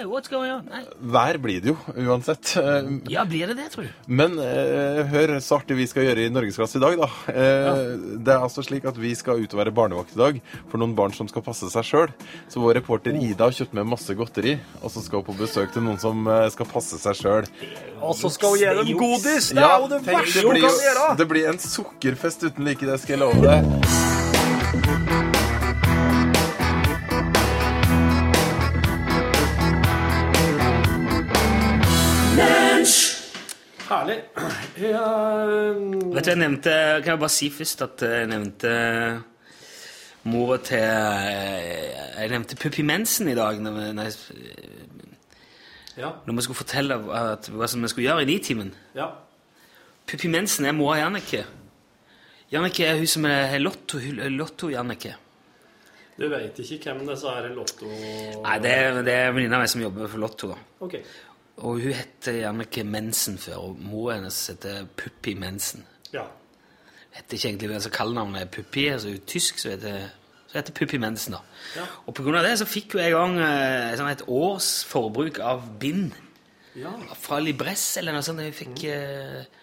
What's going on? Nei. Vær blir det jo, uansett. Eh, Ja, blir det det, tror du? Men eh, hør så artig vi skal gjøre i Norgesklasse i dag, da. Eh, Det er altså slik at vi skal ut og være barnevakt i dag for noen barn som skal passe seg sjøl. Så vår reporter Ida har kjøpt med masse godteri, og så skal hun på besøk til noen som eh, skal passe seg sjøl. Og så skal hun gi dem godis! Det Ja, er jo det verste det blir, jo- det blir en sukkerfest uten like, det skal jeg love deg. Herlig. Ja, Vet du, jeg nevnte Kan jeg bare si først at jeg nevnte mora til Jeg nevnte Puppi Mensen i dag når vi, når jeg, ja, når vi skulle fortelle at, hva som vi skulle gjøre i Nitimen. ja. Puppi Mensen er mora Jannicke. Jannicke er hun som er Lotto, Lotto-Jannike. Du vet ikke hvem disse her Lotto... Nei, det er, det er venninna meg som jobber for Lotto. da. Ok. Og hun heter Jannicke Mensen før, og mora hennes heter Puppi Mensen. Ja. heter ikke egentlig altså så kallenavnet er Puppi, altså er tysk, så heter, så heter Puppi Mensen da. Ja. Og av det så fikk hun en gang eh, sånn et års forbruk av bind Ja. fra Libresse eller noe sånt. Hun fikk... eh,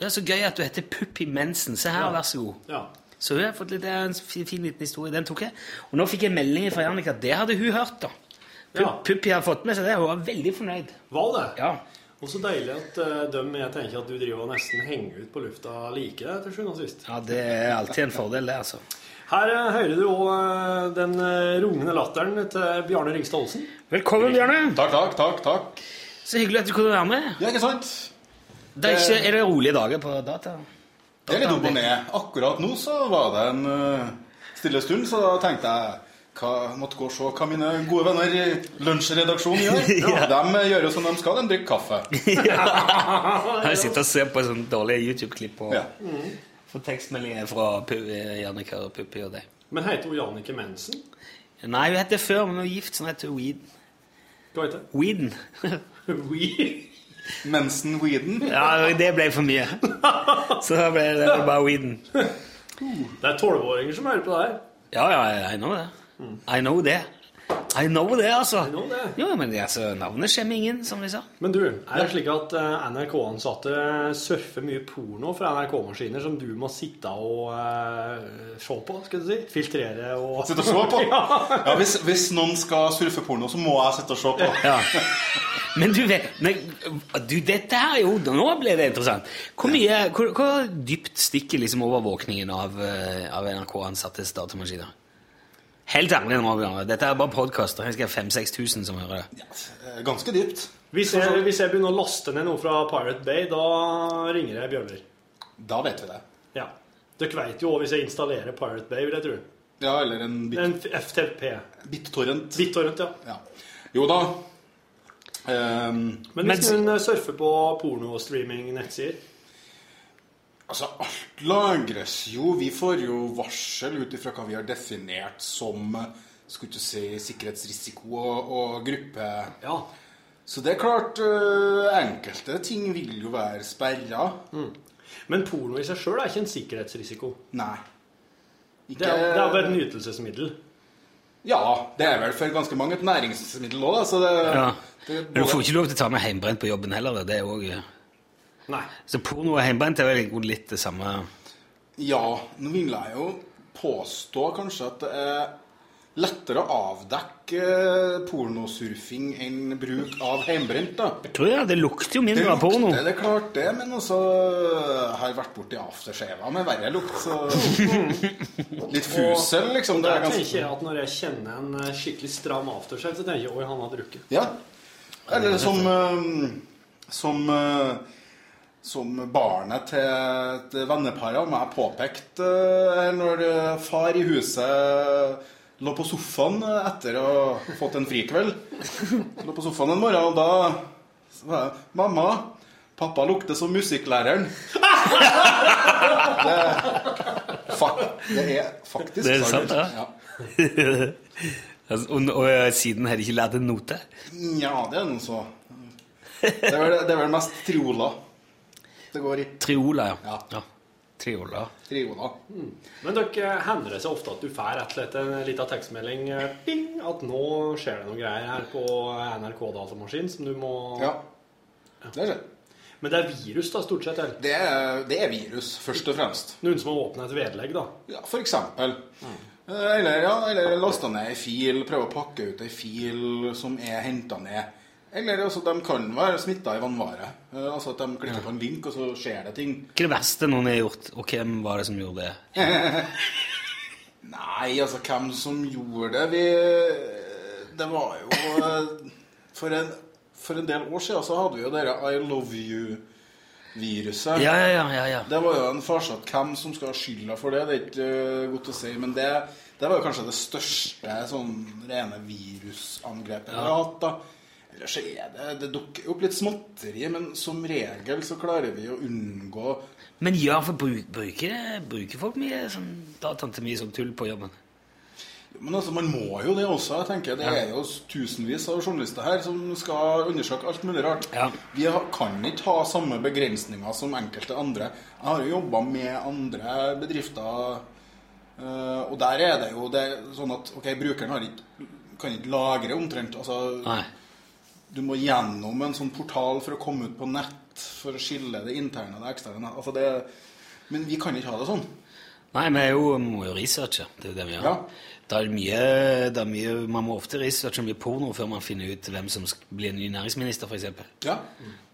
det er så gøy at du heter Puppi Mensen. Se her, vær så god. Ja. Så hun har fått litt, det er en fin, fin liten historie. Den tok jeg. Og nå fikk jeg melding fra Jannika at det hadde hun hørt da. Pu- Ja. Puppi har fått med seg det, hun var veldig fornøyd. Var det? Ja. Og så deilig at uh, dem jeg tenker at du driver og nesten henger ut på lufta liker deg til sjuende og sist. ja, det er alltid en fordel det, altså. Her eh, hører du òg den rungende latteren til Bjarne Ringstad Olsen. Velkommen, Bjarne. Takk, takk, takk. takk. Så hyggelig at du kunne være med. Ja, ikke sant? Det er, ikke, er det rolige dager på data? Det er litt opp og ned. Akkurat nå så var det en uh, stille stund, så da tenkte jeg hva, måtte gå og se hva mine gode venner i lunsjredaksjonen gjør. ja. De gjør jo som de skal, de drikker kaffe. Jeg sitter og ser på sånne dårlige YouTube-klipp og Ja. får tekstmeldinger fra Jannicke og Puppi og deg. Men heter hun Jannicke Mensen? Nei, hun heter før, men hun er gift, så hun heter Weeden. Hva heter Weeden. We. Mensen Weeden. Ja, det ble for mye. Så da ble det bare Weeden. Det er tolvåringer som hører på det her. Ja, ja, I know det. I know det. I know det, altså. I know det. Jo, men det, altså, navnet skjemmer ingen, som vi sa. Men du, er det slik at eh, NRK-ansatte surfer mye porno fra NRK-maskiner som du må sitte og uh, se på, skal du si? Filtrere og Sitte og se på. Ja, hvis, hvis noen skal surfe porno, så må jeg sitte og se på. Ja. Men du vet men, du, Dette her er jo Nå ble det interessant. Hvor, mye, hvor, hvor dypt stikker liksom overvåkningen av, eh, av NRK-ansattes datamaskiner? Helt ærlig nå, Bjørn. Dette er bare podkaster. Jeg skal ha 5000-6000 som hører det. Ja, Ganske dypt. Hvis jeg, hvis jeg begynner å laste ned noe fra Pirate Bay, da ringer jeg Bjørner. Da vet vi det. Ja. Dere vet jo også hvis jeg installerer Pirate Bay, vil jeg tro. Ja, eller en bit, En FTP. BitTorrent. BitTorrent, ja. Ja. Jo da. Um, Men hvis Men- hun surfer på pornostreaming-nettsider Altså, alt lagres jo. Vi får jo varsel ut ifra hva vi har definert som eh, skulle ikke si, sikkerhetsrisiko og, og gruppe. Ja. Så det er klart, eh, enkelte ting vil jo være sperra. Men porno i seg sjøl er ikke en sikkerhetsrisiko. Nei. Det er, det er bare et nytelsesmiddel. Ja, det er vel for ganske mange et næringsmiddel òg, da. Så det, Ja. det Men du får ikke lov til å ta med hjemmebrent på jobben heller. Det er også, Nei. Så porno og hjemmebrent er vel litt det samme. Ja, nå vil jeg jo påstå kanskje at det er lettere å avdekke eh, pornosurfing enn bruk av hjemmebrent, da. Jeg tror jeg, Det lukter jo mindre av porno. det er klart det, men også har jeg vært borti aftershava med verre lukt, så Litt fusel, liksom. Det er tenker ganske jeg at når jeg kjenner en eh, skikkelig stram aftershave, så tenker jeg oi, han har drukket. Ja. Eller som eh, Som som barnet til et vennepar av meg påpekte eh, når far i huset lå på sofaen etter å ha fått en frikveld. Lå på sofaen en morgen, og da sa jeg 'Mamma, pappa lukter som musikklæreren'. Det, det er faktisk Det er sant, ja. Altså, og, og eh, siden har de ikke lært en note. Ja, det er nå så Det er vel, det er vel mest triola det går i. Triola, Ja. ja. Triola. Triola. Men dere, hender det seg ofte at du får rett og slett en liten tekstmelding eh, ping, at nå skjer det noen greier her på NRK-datamaskin som du må Ja. Det skjer. Men det er virus, da, stort sett? Eller? Det er, det er virus, først og fremst. Noen som har åpnet et vedlegg, da? Ja, for eksempel. Mm. Eller, ja, eller lasta ned ei fil, prøve å pakke ut ei fil som er henta ned. Eller altså, de kan være smitta i vannvare. Eh, Altså at de klikker på en link, og så skjer det ting. Hva er det verste noen har gjort, og hvem var det som gjorde det? Nei, altså, hvem som gjorde det Vi Det var jo eh, For en, for en del år siden så hadde vi jo dere I love you-viruset. Ja, ja, ja. ja, ja. Det var jo en farsatt Hvem som skal ha skylda for det, det er ikke eh, godt å si. Men det, det var jo kanskje det største sånn rene virusangrepet vi har hatt. da. Ellers er det Det dukker opp litt småtteri, men som regel så klarer vi å unngå Men ja, for bruk, bruker, bruker folk mye sånn dataen til mye sånn tull på jobben? Men altså, man må jo det også. jeg tenker Det er jo tusenvis av journalister her som skal undersøke alt mulig rart. Ja. Vi kan ikke ha samme begrensninger som enkelte andre. Jeg har jo jobba med andre bedrifter, eh, og der er det jo det er sånn at ok, brukeren har ikke, kan ikke lagre omtrent. altså Nei. Du må gjennom en sånn portal for å komme ut på nett for å skille det interne og det eksterne. Altså det, men vi kan ikke ha det sånn. Nei, vi er jo, må jo researche. Det er jo det vi gjør. Ja. Det er mye, det er mye, man må ofte researche mye porno før man finner ut hvem som blir bli ny næringsminister, f.eks. Ja,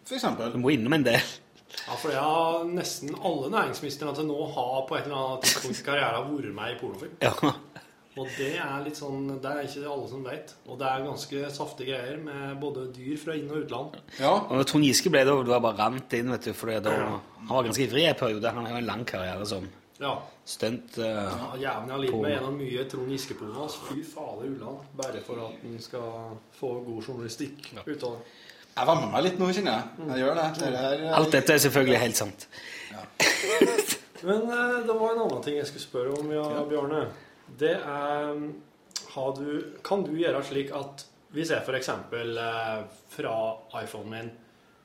for eksempel. Du må innom en del. Ja, for det har nesten alle næringsministrene til nå har på et eller annet tidspunkt i karrieren vært med i pornofilm. Ja. Og det er litt sånn, det er ikke alle som vet. Og det er ganske saftige greier med både dyr fra inn- og utland. Ja, Og Trond Giske ble det, da, det var bare rant inn, vet du, for ja. han var ganske ivrig i en periode. Han har jo en lang karriere som Ja. stunt. Uh, ja Jævlen har lidd med gjennom mye Trond Giske-porno. Altså. Fy fader ulland. Bare for at en skal få god journalistikk ut av det. Jeg vemmer meg litt nå, kjenner jeg. Jeg gjør det. det her, Alt dette er selvfølgelig helt sant. Men uh, det var en annen ting jeg skulle spørre om, ja, Bjarne. Det er har du, Kan du gjøre slik at hvis jeg f.eks. Eh, fra iPhonen min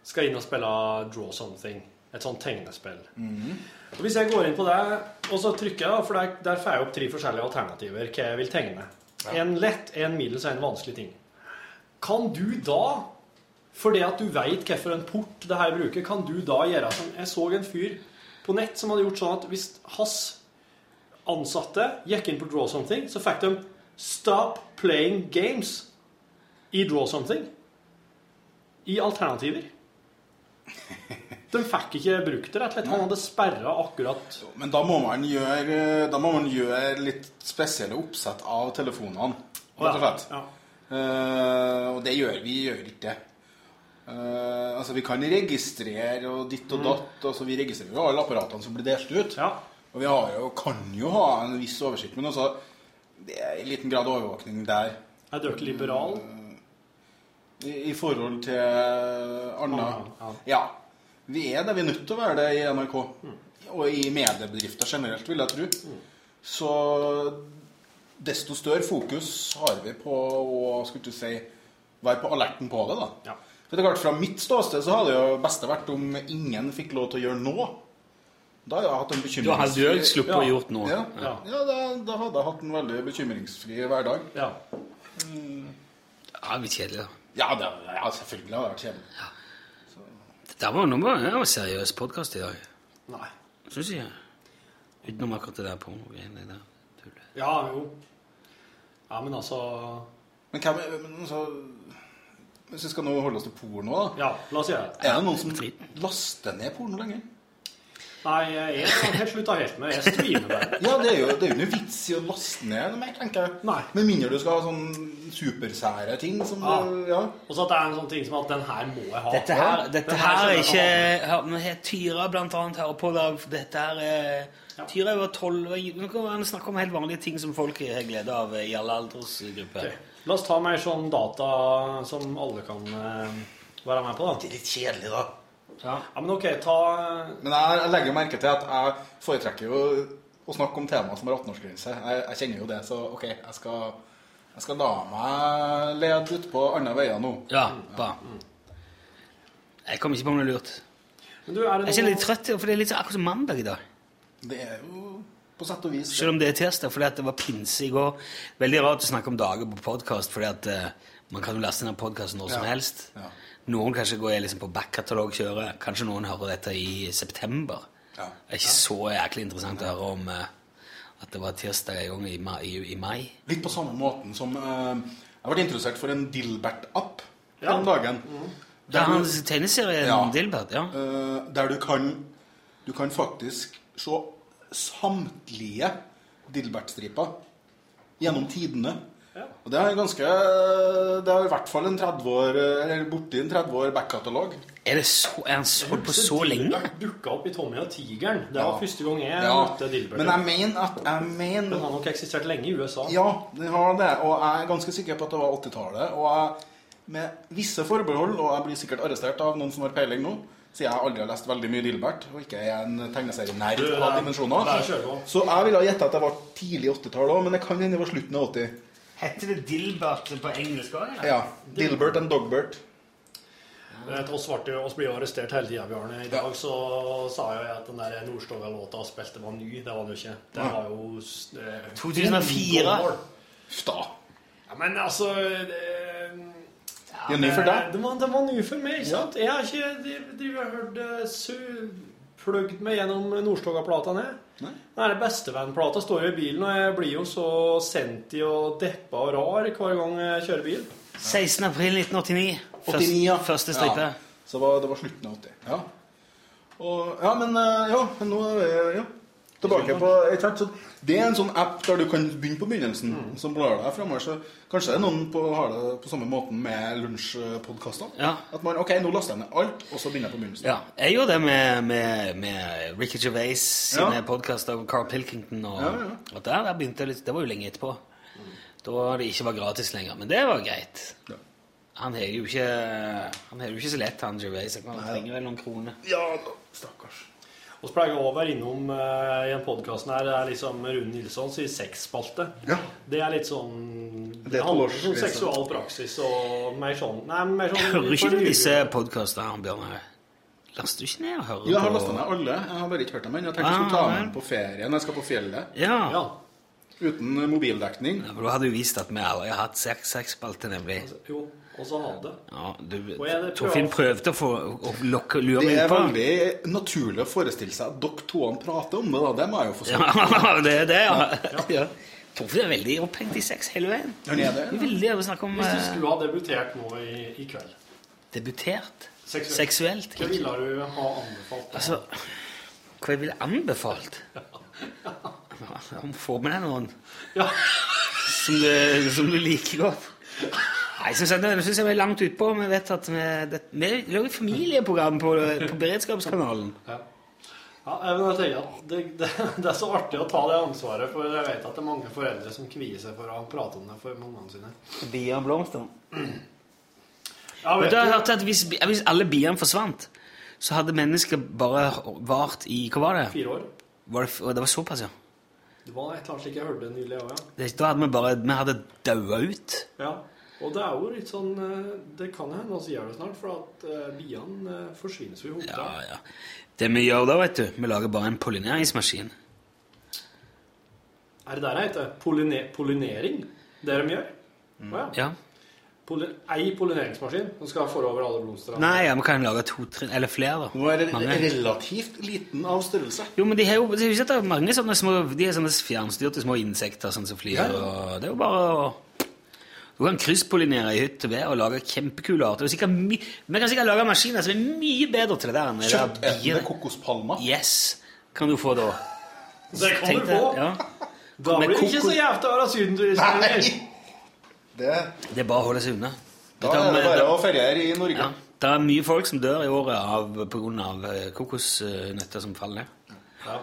skal inn og spille Draw Something, et sånt tegnespill og Hvis jeg går inn på det, og så trykker jeg, for der, der får jeg opp tre forskjellige alternativer hva jeg vil tegne. En lett, en middels og en vanskelig ting. Kan du da, fordi at du veit hvilken port det her bruker, kan du da gjøre som Jeg så en fyr på nett som hadde gjort sånn at hvis hans ansatte gikk inn på Draw Something, så fikk de Stop playing games i Draw Something. I alternativer. De fikk ikke brukt det, rett og slett. Han hadde sperra akkurat Men da må man gjøre, da må man gjøre litt spesielle oppsett av telefonene, rett og slett. Ja. Uh, og det gjør vi gjør ikke det. uh, altså Vi kan registrere og ditt og datt. Altså Vi registrerer jo alle apparatene som blir delt ut. Ja. Og vi har jo, kan jo ha en viss oversikt, men også det er i liten grad overvåkning der. Er dere liberal? I, i forhold til Anna. Ja. Ja. Vi er det. Vi er nødt til å være det i NRK. Og i mediebedrifter generelt, vil jeg tro. Så desto større fokus har vi på å skulle du si, være på alerten på det. da. Ja. For det er klart, Fra mitt ståsted så hadde det jo beste vært om ingen fikk lov til å gjøre noe. Da har jeg hatt en Du har bekymringsfri du sluppet å Ja. gjort noe. Ja, Ja. ja da, da hadde jeg hatt en veldig bekymringsfri hverdag. Ja. Ja, litt kjedelig, da. Ja, det, ja selvfølgelig har det vært kjedelig. Det var noe det var en seriøs podkast i dag. Nei. Syns jeg. Utenom akkurat det der pornogreiene der. tullet. Ja, jo. Ja, men altså Men hvem men, altså, Hvis vi skal nå holde oss til porno, da. Ja, la oss gjøre det. Er det noen som laster ned porno lenger? Nei, jeg har helt slutta helt med Jeg streamer bare. Ja, det er jo det er noe vits i å laste ned noe mer, tenker jeg. Nei. Med mindre du skal ha sånn supersære ting som Ja. du- ja. Og så at det er en sånn ting som at den her må jeg ha. Dette her, dette her, her er ikke her- har Tyra blant annet hører på det. Dette her er Ja. Tyra var tolv Nå kan man snakke om helt vanlige ting som folk har glede av i alle aldersgrupper. Okay. La oss ta mer sånn data som alle kan eh, være med på, da. Det er litt kjedelig, da. Ja, men ok, ta Men jeg, jeg legger merke til at jeg foretrekker jo å snakke om temaer som har 18-årsgrense. Jeg, jeg kjenner jo det, så ok, jeg skal, jeg skal la meg lede ut på andre veier nå. Ja, bra. Jeg kom ikke på noe lurt. Men du, er det Jeg kjenner litt noe trøtt, for det er litt sånn akkurat som mandag i dag. Det er jo på sett og vis Selv om det er tirsdag, fordi at det var pinse i går. Veldig rart å snakke om dager på podkast, fordi at uh, man kan jo laste ned podkast når som Ja. helst. Ja. Noen kanskje går liksom på backkatalogkjøret. Kanskje noen hører dette i september. Ja. Det er ikke så jæklig interessant å høre om uh, at det var tirsdag en gang i mai. I, i mai. Litt på samme måten som uh, Jeg ble interessert for en Dilbert-app Ja. den dagen. Det er hans tegneserie Ja. Dilbert, ja. Uh, der du kan Du kan faktisk se samtlige Dilbert-striper gjennom tidene. Ja. Og det er ganske Det er i hvert fall en 30 år Eller borti en 30 år backkatalog. Er, det så, er han så, holdt på så lenge? Dukka opp i Tommy og tigeren. Det Ja. første gang jeg Ja, møtte Dilbert. men jeg mener at jeg mener Den har nok eksistert lenge i USA. Ja, den har det. Og jeg er ganske sikker på at det var 80-tallet. Og jeg, med visse forbehold, og jeg blir sikkert arrestert av noen som har peiling nå, siden jeg aldri har lest veldig mye Dilbert, og ikke er en tegneserienerd av er- dimensjoner. det er. Så jeg ville ha gjetta at det var tidlig 80-tall òg, men det kan hende det var slutten av 80. Heter det Dilbert på engelsk òg? Ja. Dilbert and Dogbert. Vi ble, jo- arrestert hele tida, Bjarne. I dag Ja. så sa jeg at den der Nordstoga-låta spilte var ny. Det var den jo ikke. Det var jo eh, 2004. gammel. Da. Ja, men altså det, Det ny for deg. Det var, det var ny for meg, ikke sant? Jeg har ikke driv- driv og hørt eh, plugd meg gjennom Nordstoga-plata ned. Nei. Den her Bestevennplata står jo i bilen, og jeg blir jo så senti og deppa og rar hver gang jeg kjører bil. 16. april 1989. 89, ja. Første stripe. Ja. Så var, det var slutten av 80. Ja. Og, ja, men eh, ja, men nå er vi ja, tilbake på så Det er en sånn app der du kan begynne på begynnelsen, Mm. som blar deg fremover. Så kanskje det er noen på, har det på samme måten med lunsjpodkaster. Ja. At man OK, nå laster jeg ned alt, og så begynner jeg på begynnelsen. Ja, jeg gjorde det med, med, med Ricky Gervais sine Ja. podkaster og Carl Pilkington. Og, Ja, og der, der begynte jeg litt, Det var jo lenge etterpå. Da det ikke var gratis lenger. Men det var greit. Han har jo ikke Han har jo ikke så lett, han Gervais. Han trenger vel noen kroner. Ja stakkars. Og så pleier å være innom uh, i en podkast her, det er liksom Rune Nilsson sier sexspalte. Ja. Det er litt sånn Det Det er handler om sånn seksual praksis og mer sånn Nei, mer sånn Hører ikke du disse podkastene, Bjørnar? Laster du ikke ned og hører Jeg har på lasta ned alle. Jeg har bare ikke hørt dem ennå. Jeg tenkte jeg skulle ta Ah, med vel. dem på ferie når jeg skal på fjellet. Ja. Ja. Uten mobildekning. ja for Da hadde du vist at vi aldri har hatt sex- sexspalte, nemlig. Jo, og så ha det. Ja, du, Og er det Torfinn prøvde å få å lokke, lure Det meg er Det er veldig naturlig å forestille seg at dere to prater om det. da. Det må jeg jo få si. Ja, det er det, ja. ja. Torfinn er veldig opphengt i sex hele veien. Er det. Veldig å snakke om Hvis du eh, skulle ha debutert nå i, i kveld, debutert. Seksuelt. Seksuelt. hva ville du ha anbefalt? Altså, hva jeg ville anbefalt? Om Få med deg noen Ja. som du, som du liker godt. Nei, jeg synes jeg, vi synes jeg er langt utpå. Vi vet at vi, det, vi lager familieprogram på, på Beredskapskanalen. Ja. Ja, jeg vil tenke at det, det, det er så artig å ta det ansvaret, for jeg vet at det er mange foreldre som kvier seg for å prate om det for ungene sine. Bier og blomster. Ja, vet du har hørt at hvis, hvis alle biene forsvant, så hadde mennesket bare vart i Hva var det? fire år. Var det, det var såpass, ja. Det var et eller annet slik jeg hørte nylig òg, ja. Det, da hadde vi bare Vi hadde daua ut. ja. Og det er jo litt sånn eh, Det kan hende vi gjør det snart, for at eh, biene eh, forsvinner så i hodet. Ja, ja. Det vi gjør da, vet du, vi lager bare en pollineringsmaskin. Er det der det heter? Polline pollinering? Det de gjør? Å ja. Ja. Ei pollineringsmaskin som skal forover alle blomstene? Nei, ja, vi kan lage to, trinn, eller flere, da. Nå er det Mange. relativt liten av størrelse. Jo, men de har jo de har jo mange sånne små De er sånne fjernstyrte små insekter sånn som flyr. og Det er jo bare å Du kan krysspollinere i hytt og ved og lage kjempekule arter. Det er Vi kan sikkert lage maskiner som er mye bedre til det der enn det Kjøttetende bier. kokospalmer. Yes, kan du få da. Det kan Tenk du det, få! Ja. Da blir det ikke kokos- så jævlig å være. Nei! Det, Det er bare å holde seg unna. da er det bare å feriere i Norge. Ja, det er mye folk som dør i året pga. på grunn av eh, kokosnøtter som faller ned. Ja.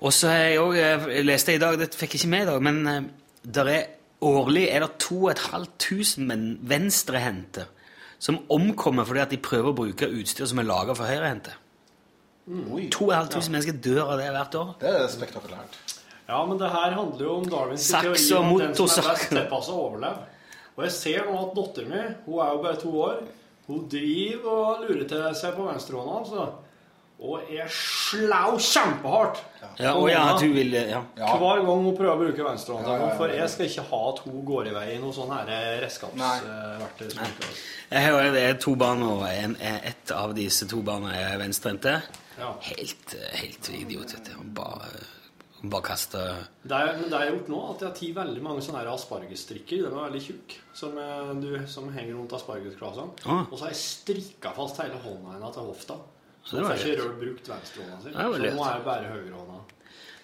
Og så har jeg òg Jeg leste i dag, det fikk jeg ikke med i dag, men eh, der er årlig er det 2500 men venstrehendte som omkommer fordi at de prøver å bruke utstyr som er laga for høyrehendte. Oi, 2500 mennesker dør av det hvert år. det er spektakulært. Ja, men det her handler jo om Darwins teori om at den som er best tilpassa, overlever. Og jeg ser nå at dattera min, hun er jo bare to år, hun driver og lurer til seg på venstrehånda, altså. Og er slau kjempehardt. Ja, og ja, du vil ja. Ja. Hver gang hun prøver å bruke venstrehånda. Ja, ja, ja. For jeg skal ikke ha at hun går i vei i noe sånn her redskapsverktøy. som Jeg har det er to baner, og en, ett av disse to barna er venstrehendte. Ja. Helt, eh, helt idiot, vet du. Bare, bare kaster Det, det jeg har gjort nå, at jeg har tatt veldig mange sånne aspargesstrikker. De er veldig tjukke, som, eh, du- som henger rundt aspargesklasene. Ah. Og så har jeg strikka fast hele hånda hennes til hofta. Så det var ikke rørt brukt venstrehånda si. Så nå er det bare høyrehånda.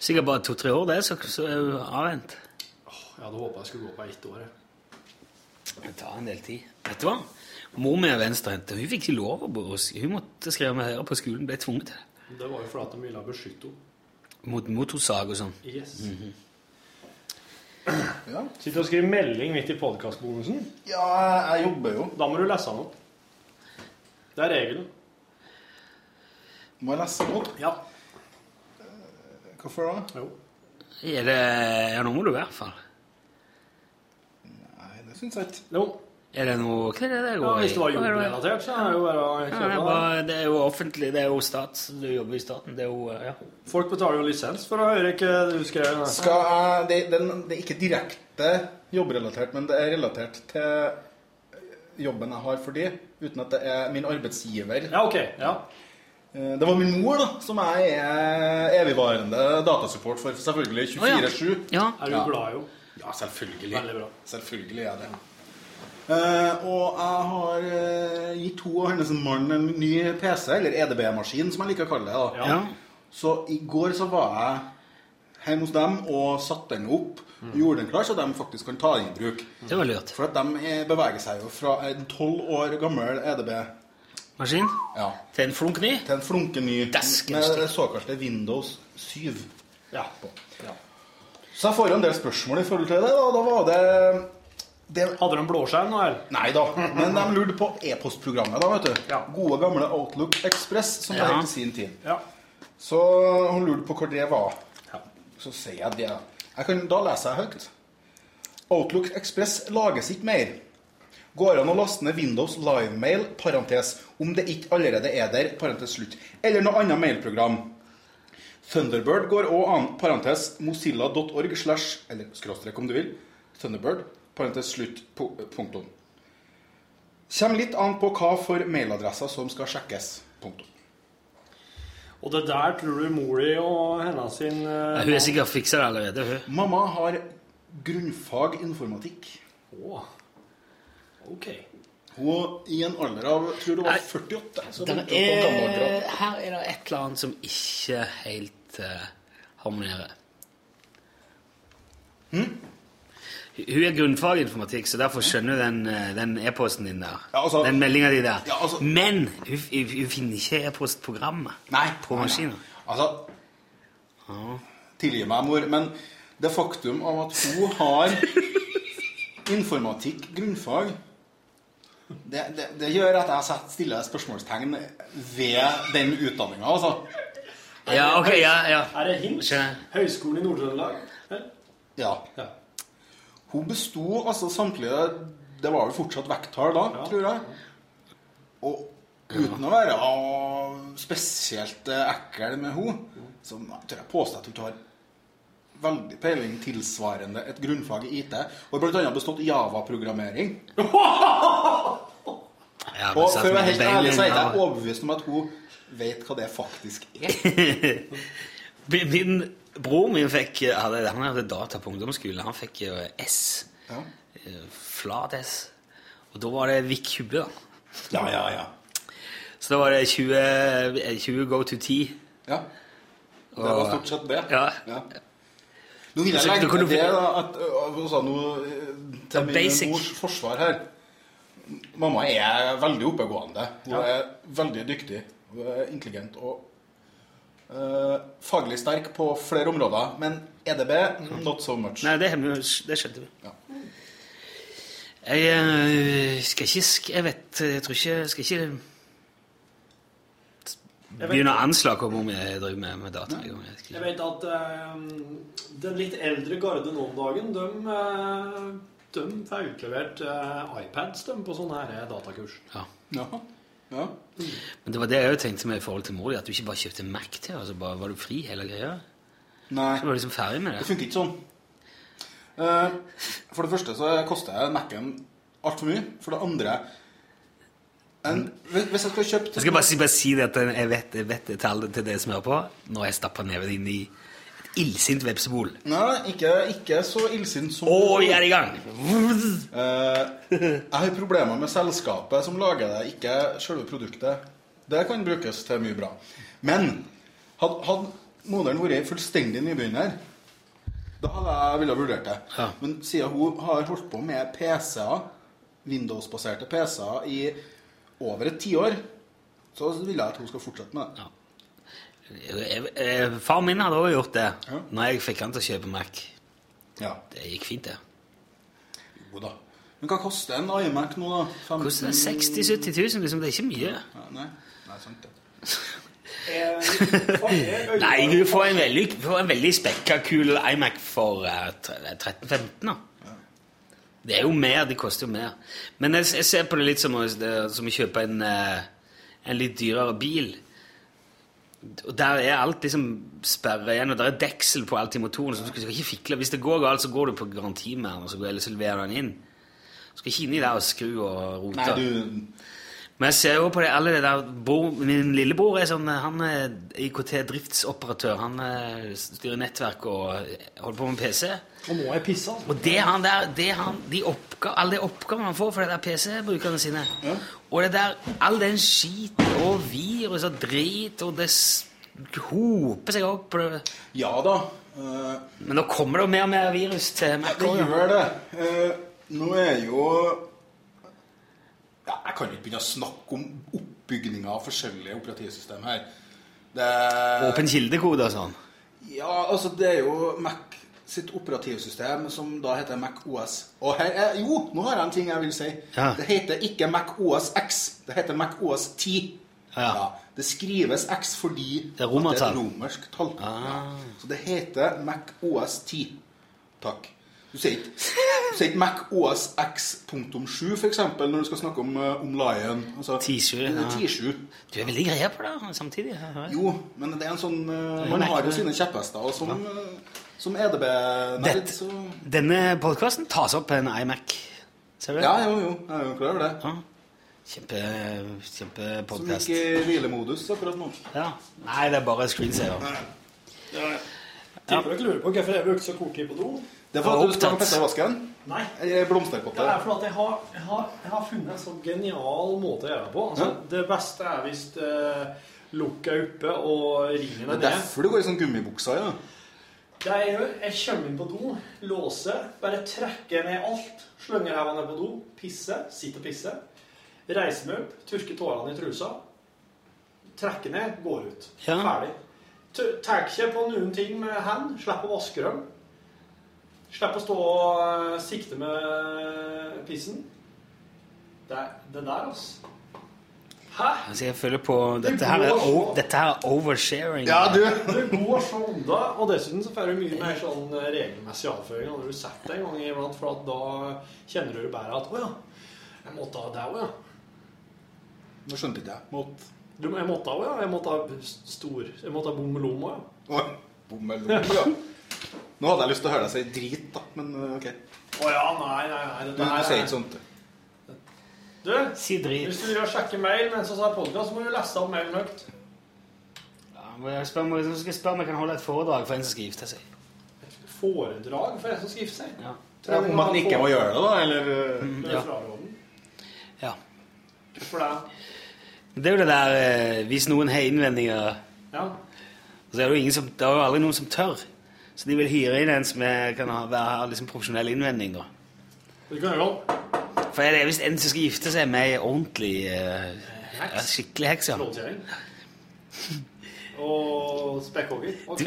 Sikkert bare to-tre år, det, så, så er hun avvent. Jeg hadde håpa jeg skulle gå på ett år. Det tar en del tid. Vet du hva? Mor mi er venstrehendt. Hun fikk ikke lov å bo hos Hun måtte skrive med høyre på skolen. Ble tvunget til det. Det var jo fordi de ville beskytte henne. Mot motorsag og sånn. Yes. Mhm. Ja. Sitter og skriver melding midt i podkastbonusen. ja, jeg jobber jo. Da må du lese den opp. Det er regelen. Må jeg lese opp? Ja. Hvorfor da? Jo. Er det Ja, nå må du i hvert fall. Nei, det syns jeg ikke. jo. Er det noe Hva er det det Ja, går i? hvis det var er jobbrelatert, så er det jo bare å Ja, det, kjøpe er det. det er jo offentlig. Det er jo stat. Du jobber i staten. Det er jo Ja. Folk betaler jo lisens for å høre ikke du skrev. Skal jeg, det, den, det er ikke direkte jobbrelatert, men det er relatert til jobben jeg har for de, uten at det er min arbeidsgiver. Ja, ok. Ja. Eh, Det var min mor, da, som er evigvarende datasupport for, selvfølgelig 24-7. ja. Er du glad i henne? Ja, selvfølgelig. Veldig bra. Selvfølgelig er det. Uh, og jeg har uh, gitt hun og hennes mann en ny PC, eller EDB-maskin, som jeg liker å kalle det. da. Ja. ja. Så i går så var jeg hjemme hos dem og satte den opp. og Gjorde den klar, så de faktisk kan ta den i bruk. Det var lurt. For at de er- beveger seg jo fra en tolv år gammel EDB Maskin ja, til en flunk ny. til en flunke ny. med det såkalte Windows 7. Ja. Ja. Så jeg får jo en del spørsmål i forhold til det. Da, da var det, det Hadde de blåskjerm nå her? Nei da, men de lurte på e-postprogrammet. da, vet du. Ja. Gode, gamle Outlook Express, som det het i sin tid. Ja. Så hun lurte på hvor det var. Ja. Så sier jeg det. Jeg kan, da leser jeg høyt. Outlook Express lages ikke mer. Går an å laste ned Windows Livemail, parentes, om det ikke allerede er der, parentes slutt. Eller noe annet mailprogram. Thunderbird går òg an, parentes, mozilla.org slash, eller skråstrek om du vil, Thunderbird, parentes slutt, punktum. Kjem litt an på hva for mailadresser som skal sjekkes, punktum. Og det der tror du mor di og hennes sin eh, Ja, hun er sikkert fiksa det allerede, hun. Mamma har grunnfag informatikk. Å. Ok. Hun i en alder av tror du var 48. Så på er, her er det et eller annet som ikke helt uh, harmonerer. Hun hun er grunnfaginformatikk, så derfor skjønner hun den, eh, den e-posten din der. Ja, altså- den meldinga di der. Ja, altså- Men hun, hun, finner ikke e-postprogrammet på nei, nei. maskinen. Altså Tilgi meg, mor, men det faktum av at hun har informatikk grunnfag det, det, det gjør at jeg stiller stille spørsmålstegn ved den utdanninga, altså. Ja, ok, ja, ja. Er det hint? Høgskolen i Nord-Trøndelag? Ja. Ja. Hun besto altså samtlige Det var jo fortsatt vekttall da, tror jeg. Og uten å være spesielt eh, ekkel med henne, så tør jeg påstå at hun tar veldig peiling tilsvarende et grunnfag i IT. Og annet bestått Java-programmering. Ja, Og for å være helt ærlig så er jeg ikke overbevist om at hun vet hva det faktisk er. Min bror min fikk hadde, Han hadde data på ungdomsskolen. Han fikk jo S. Ja, eh, Flat S. Og da var det VIK20, da. ja, ja. ja. Så da var det 20, eh, 20 go to 10. ja. Det var stort sett det. Ja. Ja. Nå vil jeg legge til det da, at øh, sa noe øh, til min mors forsvar her. Mamma er veldig oppegående. Hun er veldig dyktig. Hun er intelligent og uh, faglig sterk på flere områder. Men EDB, not so much. Nei, det, det skjønte vi. Ja. Jeg skal ikke Jeg vet Jeg tror ikke Jeg skal ikke begynne å anslå hvor mye jeg driver med, med data. Jeg, vet at uh, den litt eldre garde nå om dagen, de, eh, de får utlevert uh, iPads de, på sånne her datakurs. Ja. ja. Ja. Men det var det jeg òg tenkte med i forhold til mor di, at du ikke bare kjøpte Mac til, og så bare var du fri hele greia. Nei, Så var du liksom ferdig med det det. funker ikke sånn. Eh, for det første så koster jeg Mac-en altfor mye. For det andre en, Hvis jeg skal kjøpe Jeg skal bare si, bare si det at jeg vet, jeg vet det til dere som hører på. Nå har jeg stappa neven inn i et illsint vepsebol. Nei, ikke, ikke så illsint som Å, vi er i gang! Eh, Jeg har problemer med selskapet som lager det, ikke selve produktet. Det kan brukes til mye bra. Men hadde, hadde moderen vært fullstendig nybegynner, da hadde jeg ville vurdert det. Ja. Men siden hun har holdt på med PC-er, Windows-baserte PC-er, i over et tiår, så vil jeg at hun skal fortsette med det. Jeg, jeg, far min hadde også gjort det Ja. når jeg fikk han til å kjøpe Mac. Ja, Det gikk fint, det. jo da. Men hva koster en iMac nå, da? 15 Koster 60 000-70 000, liksom. Det er ikke mye. Ja, nei, nei, sant det. Nei, du får en veldig, får en veldig spekka, kul iMac for eh, 13-15, da. Det er jo mer, det koster jo mer. Men jeg, jeg ser på det litt som å, som å kjøpe en, eh, en litt dyrere bil. Og der er alt liksom sperra igjen, og der er deksel på alt i motoren. så du skal ikke fikle. Hvis det går galt, så går du på garanti med den, og så leverer du den inn. Du skal ikke inni der og skru og rote. Nei, du Men jeg ser jo på det, alle det der bro, Min lillebror er sånn Han er IKT-driftsoperatør. Han eh, styrer nettverk og eh, holder på med PC. Og nå er jeg pissa. altså. Og det han der, det han, de oppga, alle de oppgavene han får for de der PC-brukerne sine Og det der, all den skit og virus og drit og det hoper seg opp på det. Ja da. Uh, Men nå kommer det jo mer og mer virus til Mac. det gjør det. Uh, nå er jo ja, Jeg kan ikke begynne å snakke om oppbygninga av forskjellige operativsystem her. Det, Åpen kildekode og sånn. ja, altså, det er jo Mac sitt operativsystem som da heter Mac OS. Og her er, jo, nå har jeg en ting jeg vil si. Ja. Det heter ikke Mac OS X. Det heter Mac OS 10. Ja. Det skrives X fordi Det er romertall. det er romersk tall. Ah. Så det heter Mac OS 10. Takk. Du sier ikke, ikke Mac OS X.7 for eksempel, når du skal snakke om, eh, om Lion. Altså, 10.7, det er ja. Du er veldig greie på det samtidig. ja, ja. Jo, men det er en sånn eh, er Man Mac, har jo sine kjepphester, og som, eh, som EDB-nerd, så Denne podkasten tas opp på en iMac. Ser du det? Ja, jo, jo. Jeg er jo klar over det. Ja. Kjempe, Som kjempepodkast. gikk i hvilemodus akkurat nå. Ja. Nei, det er bare screensaver. Tipper dere lurer på hvorfor jeg brukte så kort tid på do? Det er for at du skal Opptatt. i vasken. Nei. Blomsterpotte. Det er fordi at jeg har, jeg, har, jeg har funnet en så genial måte å gjøre det på. Altså, Ja. Det beste er hvis uh, lukket er oppe og ringen Det er er derfor du går i sånn gummibukser, ja. Det jeg gjør, jeg kommer inn på do, låser, bare trekker ned alt. Slenger ræva ned på do, pisser, sitter og pisser. Reiser meg opp, tørker tårene i trusa. Trekker ned, går ut. Ja. Ferdig. Tar ikke på noen ting med hendene, Slipper å vaske dem. Slipper å stå og eh, sikte med pissen. Det, er- det der, altså. Altså, jeg føler på Dette her er, så, dette her er oversharing. Ja, du du går så unna, og dessuten så får du mye mer sånn regelmessig avføring når du setter det en gang iblant, for at da kjenner du bare at 'Å ja, jeg måtte ha det òg, ja'. Nå skjønte ikke jeg. Mått. Du, jeg måtte òg, ja. Jeg måtte ha stor Jeg måtte ha bommelom òg, ja. Oi, bommel. Ja. Nå hadde jeg lyst til å høre deg si drit, da, men uh, OK. Å ja, nei, nei, nei. Du, Dette du sier er- ikke sånt. Du, Si drit. hvis du vil sjekke mail mens vi har podkast, så må du lese opp mailen høyt. Ja, jeg spør, så skal jeg spørre om jeg kan holde et foredrag for en som skal gifte seg. Foredrag for en som skal gifte seg. Ja. Ja, om at han ikke må gjøre det, da? Eller mm, Det Ja. fraråden. Ja. Hvorfor det? Det er jo det der eh, Hvis noen har innvendinger, Ja. så er det jo ingen som, det er jo aldri noen som tør. Så de vil hyre inn en som er, kan ha, være, liksom profesjonell innvending. da. Det kan jeg gjøre. For er det hvis en som skal gifte seg med ei ordentlig uh, heks. skikkelig heks, ja. Og spekkhogger. Okay.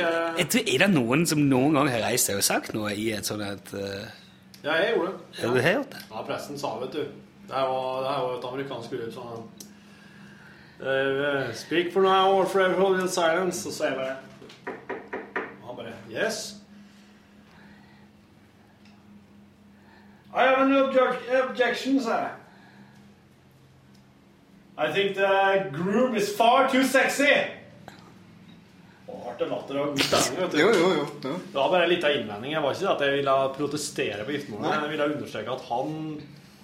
Du, er det noen som noen gang har reist seg og sagt noe i et sånt et uh... Ja, jeg gjorde det. Har du hørt det? Ja, presten sa, vet du. Det her var, det et amerikansk gruppe sånn uh, Speak for now or forever hold in silence. Og så er jeg bare Og han bare Yes. I have an object, objection, sir. I think the groom is far too sexy. Hardt latter og god stemning, vet du. Jo, jo, jo. jo. Det var bare litt av innvending. Jeg var ikke det at jeg ville protestere på giftermålet. Jeg ville understreke at han,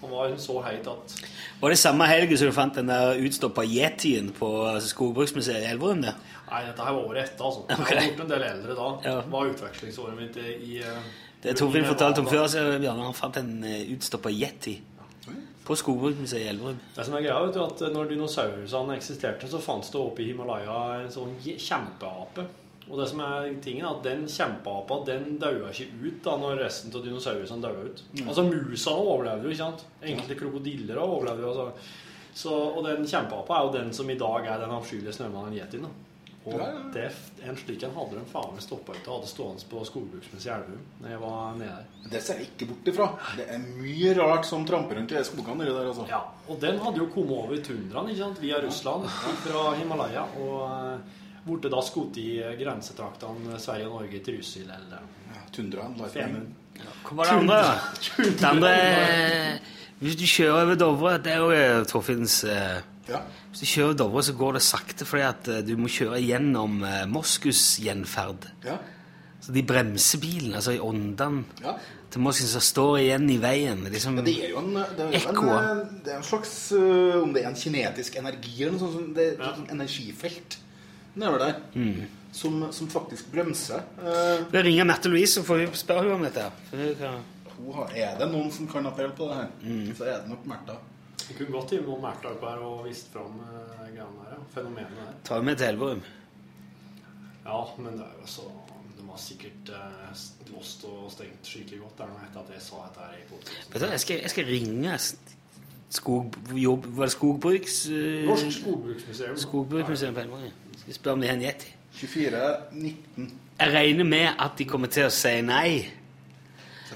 han var så heit at Var det samme helg som du fant den der utstoppa yetien på Skogbruksmuseet i Elverum? Det? Nei, dette her var året etter, altså. Jeg har var blitt en del eldre da. Ja. Det var utvekslingsåret mitt i eh, Det Torfinn fortalte om før, så Bjarne han fant en uh, utstoppa yeti på Skogbruksmuseet i Elverum. Det som er greia, vet du, at når dinosaurene eksisterte, så fantes det oppe i Himalaya en sånn kjempeape. Og det som er tingen er at den kjempeapa den daua ikke ut da når resten av dinosaurene daua ut. Altså Musa overlevde jo, ikke sant? Enkelte krokodiller overlevde jo. Altså. Så, og den kjempeapa er jo den som i dag er den avskyelige snømannen yetien. Og Ja, ja. det, en slik en hadde de faen meg stoppa ut og hadde stående på Skogbruksmuseet i Elverum jeg var nede der. Det ser jeg ikke bort ifra. Det er mye rart som tramper rundt i skogene der, altså. Ja, og den hadde jo kommet over tundraen ikke sant? via Russland fra Himalaya. Og eh, borte da skutt i grensetraktene Sverige og Norge til eller Ja, Tundraen, Femund. Hva var det andre? Det andre eh, Hvis du kjører over Dovre Det er jo eh, Torfinns eh, Ja. Hvis du kjører over Dovre, så går det sakte fordi at eh, du må kjøre gjennom eh, Moskus-gjenferd. Ja. Så de bremser bilen, altså i åndene ja. til Moskus som står igjen i veien. Liksom, ja, det er jo en, det er en, det er en slags Om det er en kinetisk energi eller noe sånt, som- det er et energifelt nedover der Mm. som, som faktisk bremser. Eh, Vi ringer Mette Louise, så får vi spørre henne om dette. hun kan... er det noen som kan ha på det her, Mm. så er det nok Märtha. Vi kunne godt gitt noen Märtha opp her og vist fram uh, greiene her, ja. fenomenet der. Ta med til Elverum. Ja, men det er jo så De har sikkert eh, låst og stengt skikkelig godt der nå etter at jeg sa dette her i hva, jeg skal, jeg skal ringe skog, jobb, Var det Skogbruks... eh, Norsk Skogbruksmuseum. Skogbruksmuseum på Elverum. Skal spør om de har en yeti. 24-19, Jeg regner med at de kommer til å si nei.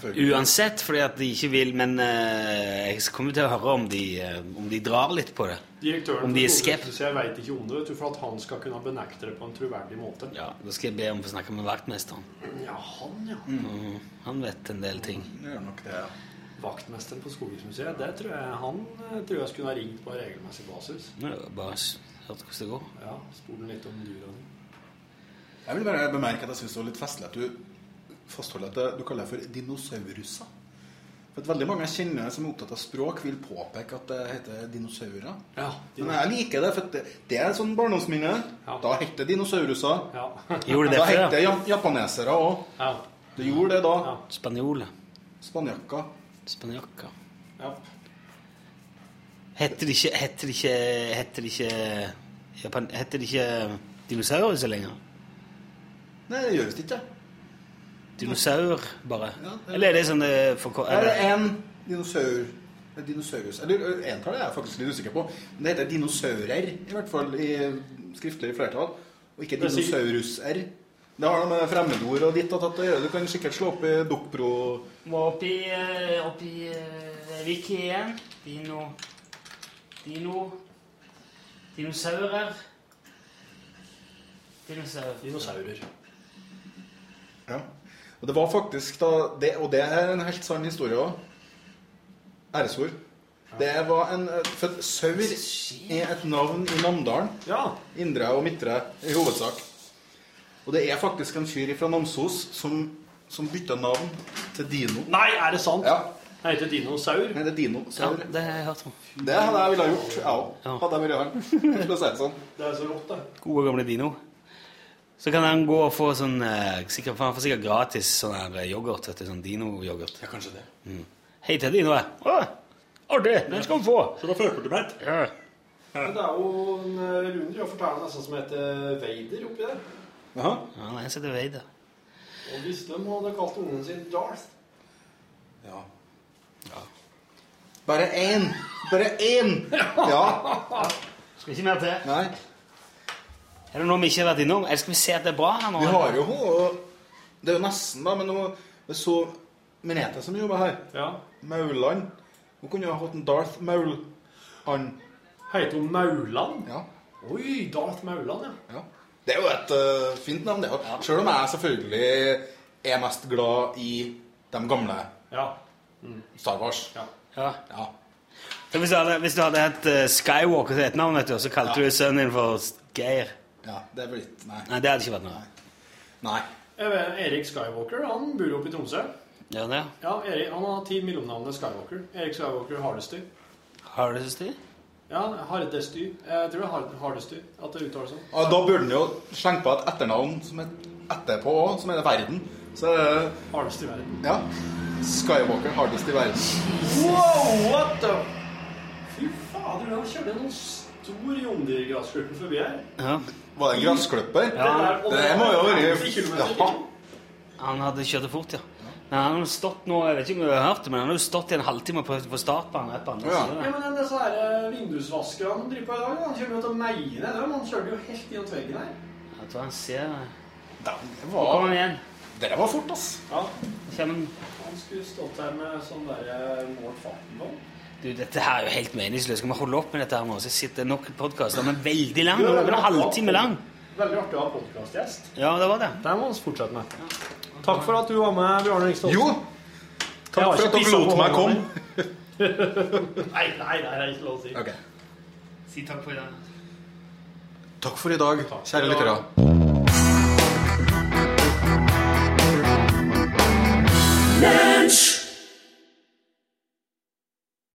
Uansett, fordi at de ikke vil, men uh, jeg kommer til å høre om de, uh, om de drar litt på det. Direktøren Om de er skeptiske. Jeg veit vet ikke om det, du, for at han skal kunne benekte det på en troverdig måte. Ja, Da skal jeg be om å få snakke med vaktmesteren. Ja, han, ja. Mm. Han vet en del ting. Det gjør nok det, ja. Vaktmesteren på Skogbruksmuseet, det tror jeg han eh, tror jeg skulle ha ringt på regelmessig basis. Ja, bare s- hørt hvordan det går. Ja, spole litt om dyra di. Jeg vil bare bemerke at jeg syns det var litt festlig at du fastholder at det- du kaller det for dinosaurusser. For at Veldig mange jeg kjenner som er opptatt av språk, vil påpeke at det heter dinosaurer. Ja, Men jeg liker det, for det, det er et sånn barndomsminne. Ja. Da het det dinosauruser. ja. Gjorde det Da het det ja- japanesere òg. ja. Det gjorde det da. Ja. Spanjole. Spanjakker. Spanjakker. ja. Heter det ikke Heter det ikke Heter det ikke Japan, Heter det ikke dinosaurer så lenger? Nei, det gjøres ikke. Dinosaur, bare? Ja, det- Eller er det sånn det for, er det en dinosaur Dinosaurus. Eller entall er jeg faktisk litt usikker på. Men det heter dinosaurer, i hvert fall i skriftlig flertall. Og ikke dinosaurus er. dinosauruser. Det har noe med fremmedord og ditt og datt å gjøre. Du kan sikkert slå opp i Dokpro Må opp i, eh, opp i eh, Wiki igjen. Dino Dino Dinosaurer. Dinosaurer. Dinosaurer. Ja. Og det var faktisk da det, Og det er en helt sann historie òg. Æresord. Det var en eh, For saur er et navn i Namdalen. Ja. Indre og midtre i hovedsak. Og det er faktisk en fyr fra Namsos som, som bytta navn til Dino. Nei, er det sant? Ja. Han heter dinosaur. Nei, det er Ja, det har jeg hørt om. Det hadde jeg ville ha gjort, jeg òg. Ja. Hadde jeg vært han. For å si det sånn. Det er så rått, det. Gode, gamle Dino. Så kan han gå og få sånn eh, sikkert, for Han får sikkert gratis sånn her eh, yoghurt. vet du, Sånn Dino-yoghurt. Ja, kanskje det. Hei til Dino. jeg. Artig! Den skal han få. Så da føler du deg Ja. Men det er jo en runder å fortelle nesten som heter Vader oppi der. Aha. Ja, han heter Vader. Og hvis de hadde kalt ungen sin Darth Ja. Bare én! Bare én! Ja. Skal ikke mer til. Nei. Er det noe vi ikke har vært innom? Eller skal vi se at det er bra her nå? Vi har jo henne Det er jo nesten, da, men nå vi så Merete som jobber her. Ja. Mauland. Hun kunne jo ha hatt en Darth Maul. Han. Heter hun Mauland? Ja. Oi, Darth Mauland, ja. ja. Det er jo et uh, fint navn, det òg. Sjøl om jeg selvfølgelig er mest glad i de gamle Ja. Star Wars. ja. Ja. Ja. Så hvis, du hadde, hvis du hadde hett eh, Skywalker til etternavn, vet du, så kalte Ja. du sønnen din for Geir ja. Det er vel Nei. Nei, det hadde ikke vært noe. Nei. nei. vet, Erik Skywalker han bor oppe i Tromsø. Ja, det? Ja, Erik, Han har ti mellomnavnet Skywalker. Erik Skywalker Hardesty. Har du det styr? Ja, Hardesty. Jeg tror det er Hardesty at det uttales sånn. Ja, da burde han jo slenge på et etternavn som er etterpå òg, som er det verden. Så er det Hardest i verden. Ja. Skywalker hardest i verden. Wow, what the Fy fader, han kjørte noen stor jomdyrgrassklippe forbi her. Ja. Var det en gressklipper? Det er- det er må jo 50 være kilometer. Han hadde kjørt det fort, ja. Men han hadde stått nå, jeg vet ikke om du har hørt det, men han har jo stått i en halvtime og prøvd å få start på andre Ja. siden. Ja, men disse her eh, vindusvaskerne han driver på i dag, han kommer jo til å meie ned dem. Han kjørte jo helt inn til veggen her. Jeg tror han ser Det kommer var, han igjen. Det var fort, ass. Ja, Nå han. skulle stått her med sånn der målt farten på. Du, dette her er jo helt meningsløst. Skal vi holde opp med dette her nå? Så sitter nok podkaster, er veldig lang. Er en halvtime lang. Veldig artig å ha podkastgjest. Ja, det var det. Det må vi fortsette med. Takk for at du var med, Bjarne Ringstad. Jo, takk for at dere pisset lot meg komme. Nei, nei, nei, det er ikke lov å si. Ok. Si takk for i dag. Takk for i dag, kjære lyttere. Avalanche.